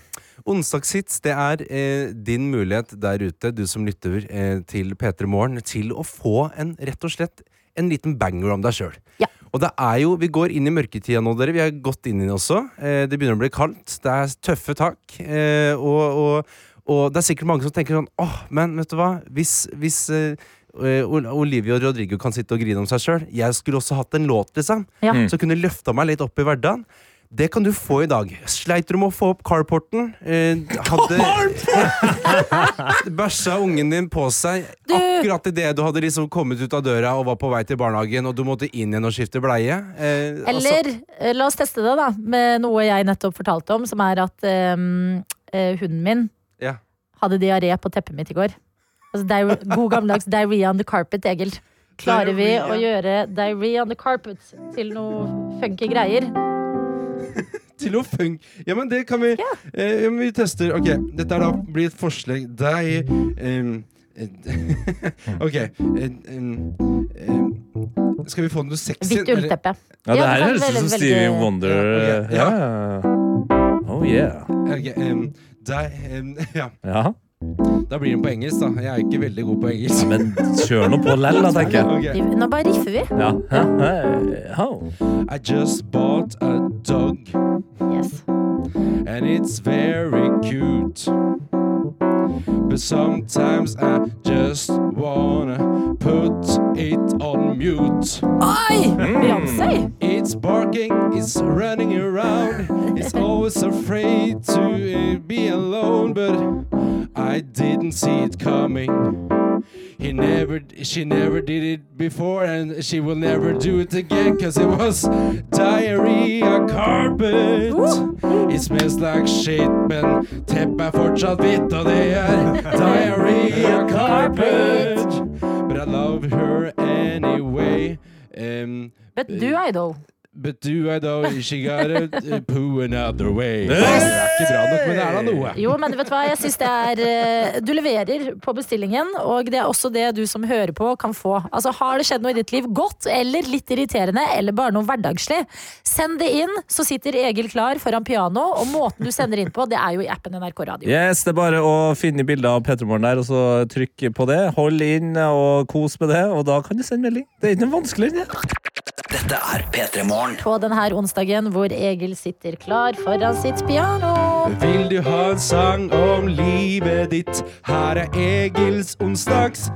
Onsdagshits det er eh, din mulighet der ute, du som lytter eh, til P3 Morgen, til å få en rett og slett en liten banger om deg sjøl. Ja. Og det er jo, Vi går inn i mørketida nå, dere. Vi har gått inn i det også. Eh, det begynner å bli kaldt. Det er tøffe tak. Eh, og, og, og det er sikkert mange som tenker sånn åh, men vet du hva? Hvis, hvis eh, Olivia og Rodrigo kan sitte og grine om seg sjøl. Jeg skulle også hatt en låt, liksom. Ja. Mm. Så kunne løfta meg litt opp i hverdagen. Det kan du få i dag. Sleit du med å få opp carporten? Eh, hadde Bæsja ungen din på seg Du- akkurat idet du hadde liksom kommet ut av døra og var på vei til barnehagen, og du måtte inn igjen og skifte bleie? Eh, Eller altså. la oss teste det da med noe jeg nettopp fortalte om, som er at eh, eh, hunden min Ja. hadde diaré på teppet mitt i går. Altså, god gammeldags diaré on the carpet, Egil. Klarer vi å gjøre diaré on the carpet til noe funky greier? Til å funke. Ja, men det kan vi Ja. eh, men Vi tester. Ok, dette er da blir et forslag Deg ehm, eh, Ok. skal vi få noe sexy? Hvitt ullteppe. Ja, det her høres ut som Stevie Wonder. Ja, Ja. ja. Oh yeah. Okay, um, deg, um, ja. Ja. Da blir den på engelsk, da. Jeg er ikke veldig god på engelsk. Men kjør nå på lell, da, tenker jeg. Okay. Nå bare riffer vi. Ja. Hei. I just bought a dog, Yes. and it's very cute. But sometimes I just wanna put it on mute. Oi! Beyoncé! It's barking, it's running around, it's always afraid to uh, be alone, but I didn't see it coming. He never, she never did it before, and she will never do it again, cause it was diarrhea carpet. It smells like shit, men teppet er fortsatt hvitt, og det er diarrhea carpet. But I love her anyway. Um, But do idol. But do I know she got a poo another way. Det er ikke bra nok, men det er da noe. Jo, men vet du hva, jeg synes det er eh, Du leverer på bestillingen, og det er også det du som hører på, kan få. Altså, Har det skjedd noe i ditt liv, godt eller litt irriterende, eller bare noe hverdagslig, send det inn, så sitter Egil klar foran piano, og måten du sender inn på, det er jo i appen NRK Radio. Yes, Det er bare å finne bilder av Petremorgen der, og så trykk på det. Hold inn og kos med det, og da kan du sende melding. Det er ikke noe vanskeligere. Dette er P3 Morgen. På denne onsdagen hvor Egil sitter klar foran sitt piano. Vil du ha en sang om livet ditt? Her er Egils onsdagshit.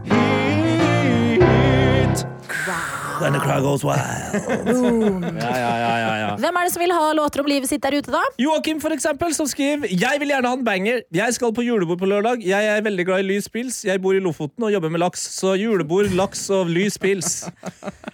When the crowd goes wild. Ja, ja, ja, ja, ja. Hvem er det som vil ha låter om livet sitt der ute, da? Joakim, for eksempel, som skriver Jeg vil gjerne ha en banger. Jeg skal på julebord på lørdag. Jeg er veldig glad i lys pils. Jeg bor i Lofoten og jobber med laks. Så julebord, laks og lys pils.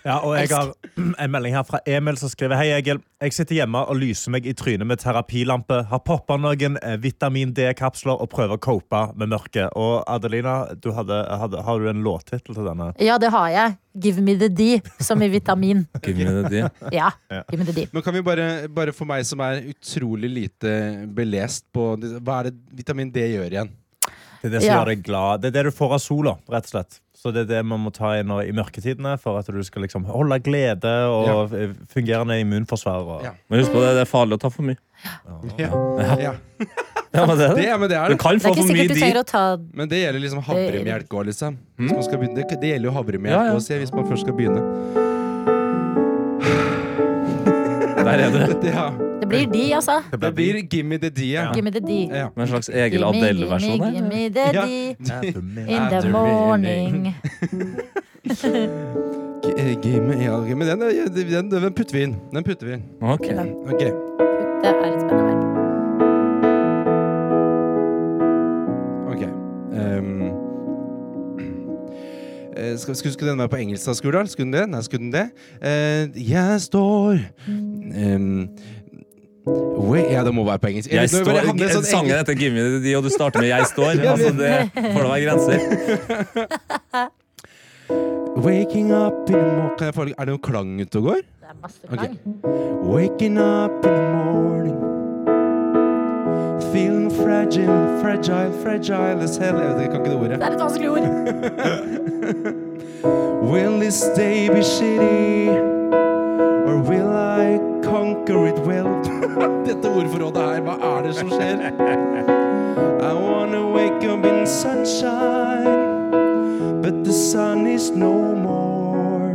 Ja, og jeg har en melding her fra Emil som skriver Hei Egil, jeg sitter hjemme og lyser meg i trynet med terapilampe Har poppa noen eh, vitamin D-kapsler Og prøver å cope med mørket Og Adelina, du hadde, hadde, har du en låttittel til denne? Ja, det har jeg. Give me the D, som i vitamin. Give me the D. Ja, give me the D. Men kan vi bare, bare for meg som er utrolig lite belest på Hva er det vitamin D gjør igjen? Det er det som Ja. gjør deg glad Det er det du får av sola, rett og slett Så det er det man må ta inn i mørketidene For at du skal liksom holde glede Og ja. fungerende immunforsvar og... Men husk på det, det er farlig å ta for mye. Ja. Ja. Ja. Ja, men det er det. Det, men det er Du kan få Det for mye å ta Men det gjelder liksom havremelk òg, liksom. Hvis man skal begynne, det, det gjelder jo havremelk Ja, ja. også, hvis man først skal begynne. Der er det. Det, ja. Det blir de, altså. det blir Gimme the D. Ja. Gimme the D. Ja. Med en slags Egil Adele-versjon gimme, her. gimme the Ja. D. In the morning. Gimme, ja, gimme den, den, den putter vi inn. Den putter vi inn. Ok. Ok. Det er et spennende verb. Ok. Ehm, eh, skal, skulle, skulle den være på engelsk, da, Skurdal? Skulle den det? Nei, skulle den det? Uh, jeg står ehm, wait, Ja, det må være på engelsk. Jeg står, sånn sangen engelsk- heter Give me the og du starter med Jeg står. Altså, det får da være grenser. Waking up in the morning få, Er det noe klang ute og går? Det er masse klang. klang. Waking up in the morning Feeling fragile, fragile, fragile as hell jeg kan ikke det ordet Det er et vanskelig ord. Will this day be shitty? Or will I conquer it well? Dette ordforrådet her, hva er det som skjer? I wanna wake up in sunshine But the sun is no more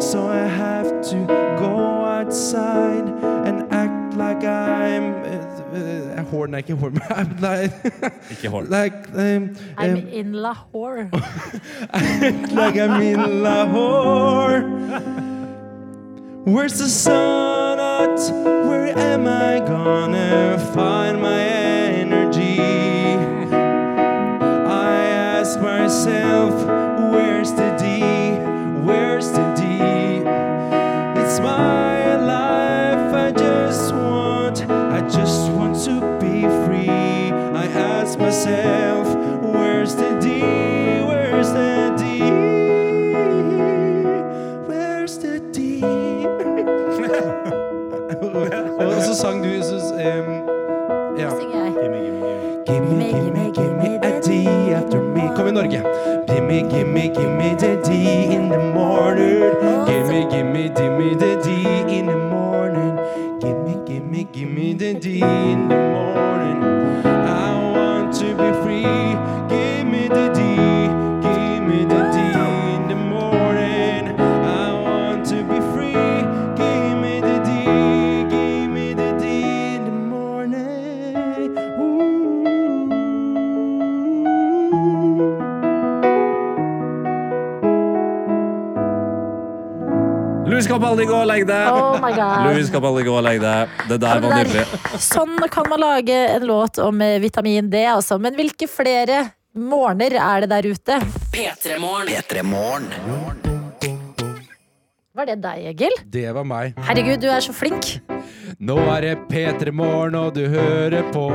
So I have to go outside And act like I'm uh, uh, Horn er ikke horn I'm like, Ikke like um, I'm um, in Lahore. like I'm in Lahore. Where's the sun at? Where am I gonna find my energy? I ask myself, where's the D? Where's the D? It's my life. I just want, I just want to be free. I ask myself, where's the D? Sang du Jesus? um, ja. Gimme, gimme, gimme a D after me. Kom i Norge. Gimme, gimme, gimme the D in the morning. Gimme, gimme, gimme the D in the morning. Gimme, gimme, gimme the D in the morning. My God. Louis Capaldi, gå og legg deg. Det der var nydelig. Sånn kan man lage en låt om eh, vitamin D, altså. Men hvilke flere morgener er det der ute? P3morgen. Var det deg, Egil? Det var meg. Herregud, du er så flink. Nå er det P3 Morgen, og du hører på.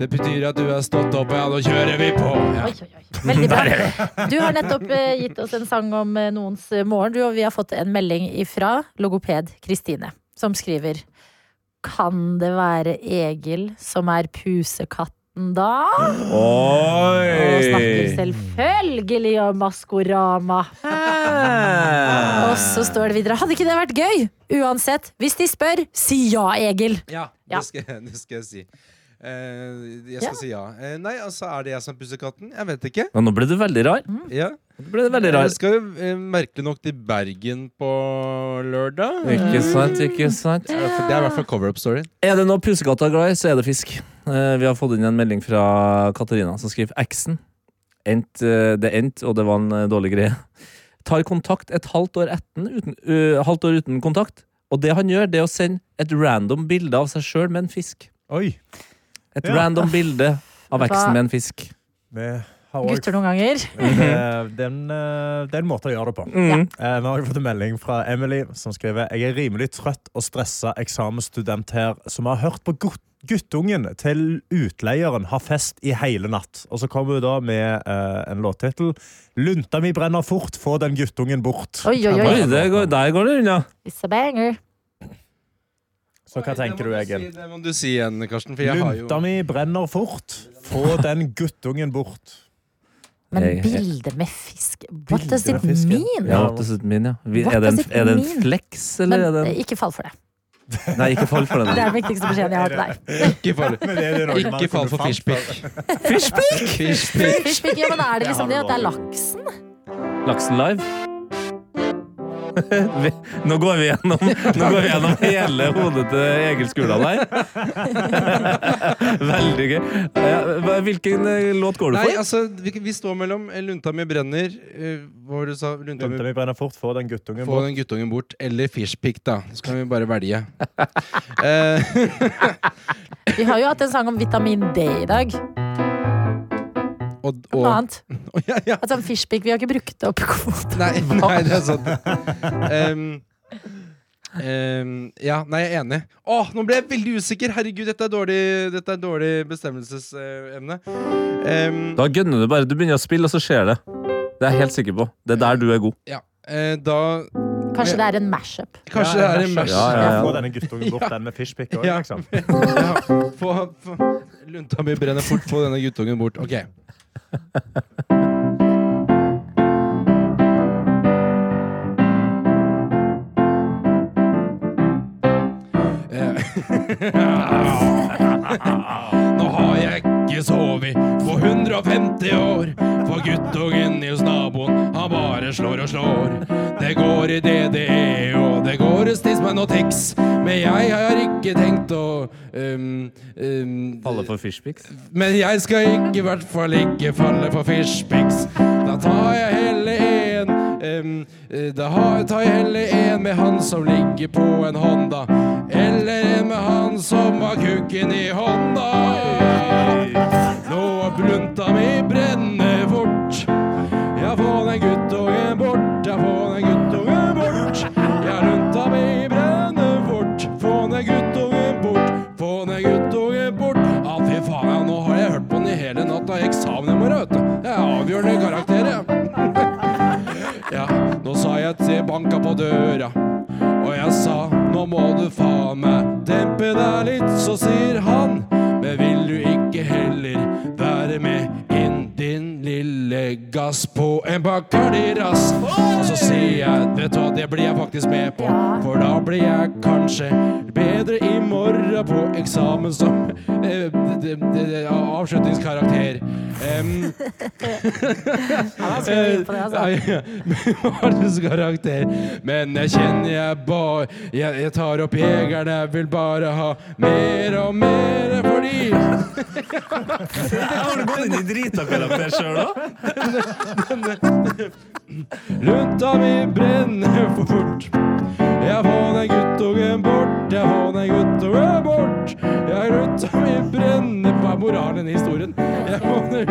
Det betyr at du har stått opp, ja, nå kjører vi på. Ja. Veldig bra. Du har nettopp eh, gitt oss en sang om eh, noens morgen, du, og vi har fått en melding ifra logoped Kristine, som skriver Kan det være Egil som er pusekatten da? Og snakker selvfølgelig om Maskorama. Og så står det videre Hadde ikke det vært gøy? Uansett, hvis de spør, si ja, Egil. Ja, det skal, det skal jeg si. Eh, jeg skal Ja. si ja. Eh, nei, altså, er det jeg som pusser katten? Jeg vet ikke. Men nå ble du veldig rar. Ja. Nå ble det veldig rar. Jeg skal jo eh, merkelig nok til Bergen på lørdag. Ikke sant, ikke sant. Det er i hvert fall cover-up-story. Er det noe pusekatter er glad i, så er det fisk. Eh, Vi har fått inn en melding fra Katarina som skriver eksen. Endt, eh, det endte, og det var en eh, dårlig greie. Tar kontakt et halvt år, etten, uten, uh, halvt år uten kontakt. Og det han gjør, det er å sende et random bilde av seg sjøl med en fisk. Oi. Et Ja. random bilde av eksen med en fisk. Vi Gutter noen ganger. Det, det, er en, eh, det er en måte å gjøre det på. Mm. Eh, Nå har jeg fått en melding fra Emily som skriver Jeg er rimelig trøtt og stressa eksamensstudent her som har hørt på gut guttungen til utleieren har fest i hele natt. Og så kommer hun da med uh, en låttittel. 'Lunta mi brenner fort, få den guttungen bort'. Oi, oi, oi. Oi, det går, der går det unna. It's a banger. Så hva tenker du, Egil? Det må du si igjen, Karsten. For jeg har jo mi brenner fort, få den guttungen bort. Men bilde med fisk What does it mean? Ja, what does it mean, ja. Er, det en, er det en flex, eller Men er det eh, en ikke fall for det. Nei, ikke fall for Det er den. den viktigste beskjeden jeg har til deg. Ikke fall, ikke fall for fishpick. Fishpick! Fishpick. Fishpick, ja, men er det Det liksom det at det er laksen? Laksen live. Nå går vi gjennom, nå går vi gjennom hele hodet til Egil Skurdal her. Veldig gøy. Hvilken eh, låt går du for? Nei, altså, vi, vi står mellom Lunta mi brenner eh, Hva var det du sa? Lunta Lunta mi brenner fort, få den guttungen Få bort. den guttungen bort. Eller fishpick, da. Så kan vi bare velge. Eh, Vi har jo hatt en sang om vitamin D i dag. Og, Noe annet. Å, ja, ja. Altså, fishpick, vi har ikke brukt det opp kvoten. Nei, nei, det er sant. Um, um, ja, nei, jeg er enig. Åh, nå ble jeg veldig usikker! Herregud, dette er dårlig, dette er dårlig bestemmelsesemne. Um, Da gønner du bare. Du begynner å spille, og så skjer det. Det er jeg helt sikker på. Det er der du er god. ja, uh, da Kanskje det er en mashup. Kanskje det er en mashup. Ja, ja, ja. Få denne guttungen bort, den med fishpick òg, Ja. liksom. Ja, få, få, lunta mi brenner fort, få denne guttungen bort. Ok. Nå har jeg ikke sovet på 150 år. For guttungen hos naboen, han bare slår og slår. Det går i DDE, og det går i Stismen og Tix. Men jeg har ikke tenkt å um, um, Falle for fishpics? Men jeg skal ikke, i hvert fall ikke falle for fishpics. Da tar jeg heller en eh, Da tar jeg heller en med han som ligger på en Honda. Eller en med han som har kukken i hånda. Nå blunta mi brenner fort. Ja, få den guttungen banka på døra. Og jeg sa, nå må du faen meg dempe deg litt, så sier han. Gass på en Bacardi-rass? Og så sier jeg, vet du hva, det blir jeg faktisk med på. For da blir jeg kanskje bedre i morgen på eksamen som eh, d- d- d- avslutningskarakter. Em, Han skal jo inn på det, altså. Marius karakter. Men jeg kjenner jeg bare jeg, jeg tar opp jegeren, jeg vil bare ha mer og mer fordi Har du gått inn i drita karakter sjøl òg? Lunta mi brenner for fort. Jeg får den guttungen bort, jeg får den guttungen bort. Jeg lunta mi brenner Hva er moralen i historien? Jeg får den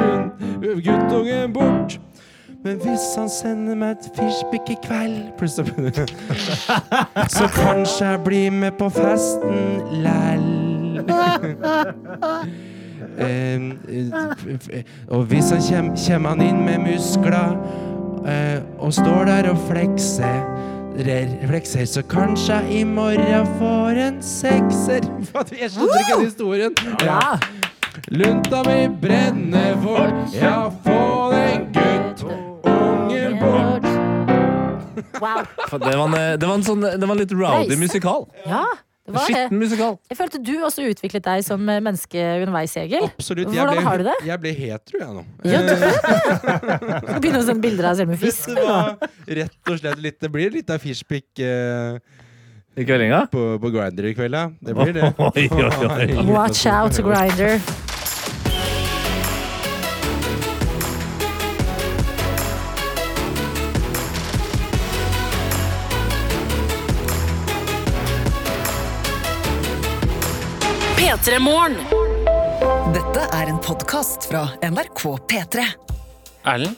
guttungen bort. Men hvis han sender meg et fishpick i kveld Så kanskje jeg blir med på festen læll. Eh, eh, og hvis han kjem, kommer han inn med muskler eh, og står der og flekser, rer- flekser, så kanskje jeg i morgen får en sekser. Jeg skjønner ikke den historien. Ja. Lunta mi brenner fort, ja, få den gutt, ungen bort. Wow. Det var en, det var en, sånn, det var en litt rowdy musikal. Ja. Skitten musikal. Jeg følte du også utviklet deg som eh, menneske underveis, Egil. Absolutt. Jeg Hvordan ble, har du det? Jeg ble hetero, jeg nå. Ja, du det. Skal begynne å sende bilder av deg selv med fisk? Det var rett og slett litt Det blir litt av fishpick eh, I kveldinga? På, på Grindr i kveld, ja. Det blir det. Watch out, Grinder. P3 Morgen. Dette er en podkast fra NRK P3. Erlend,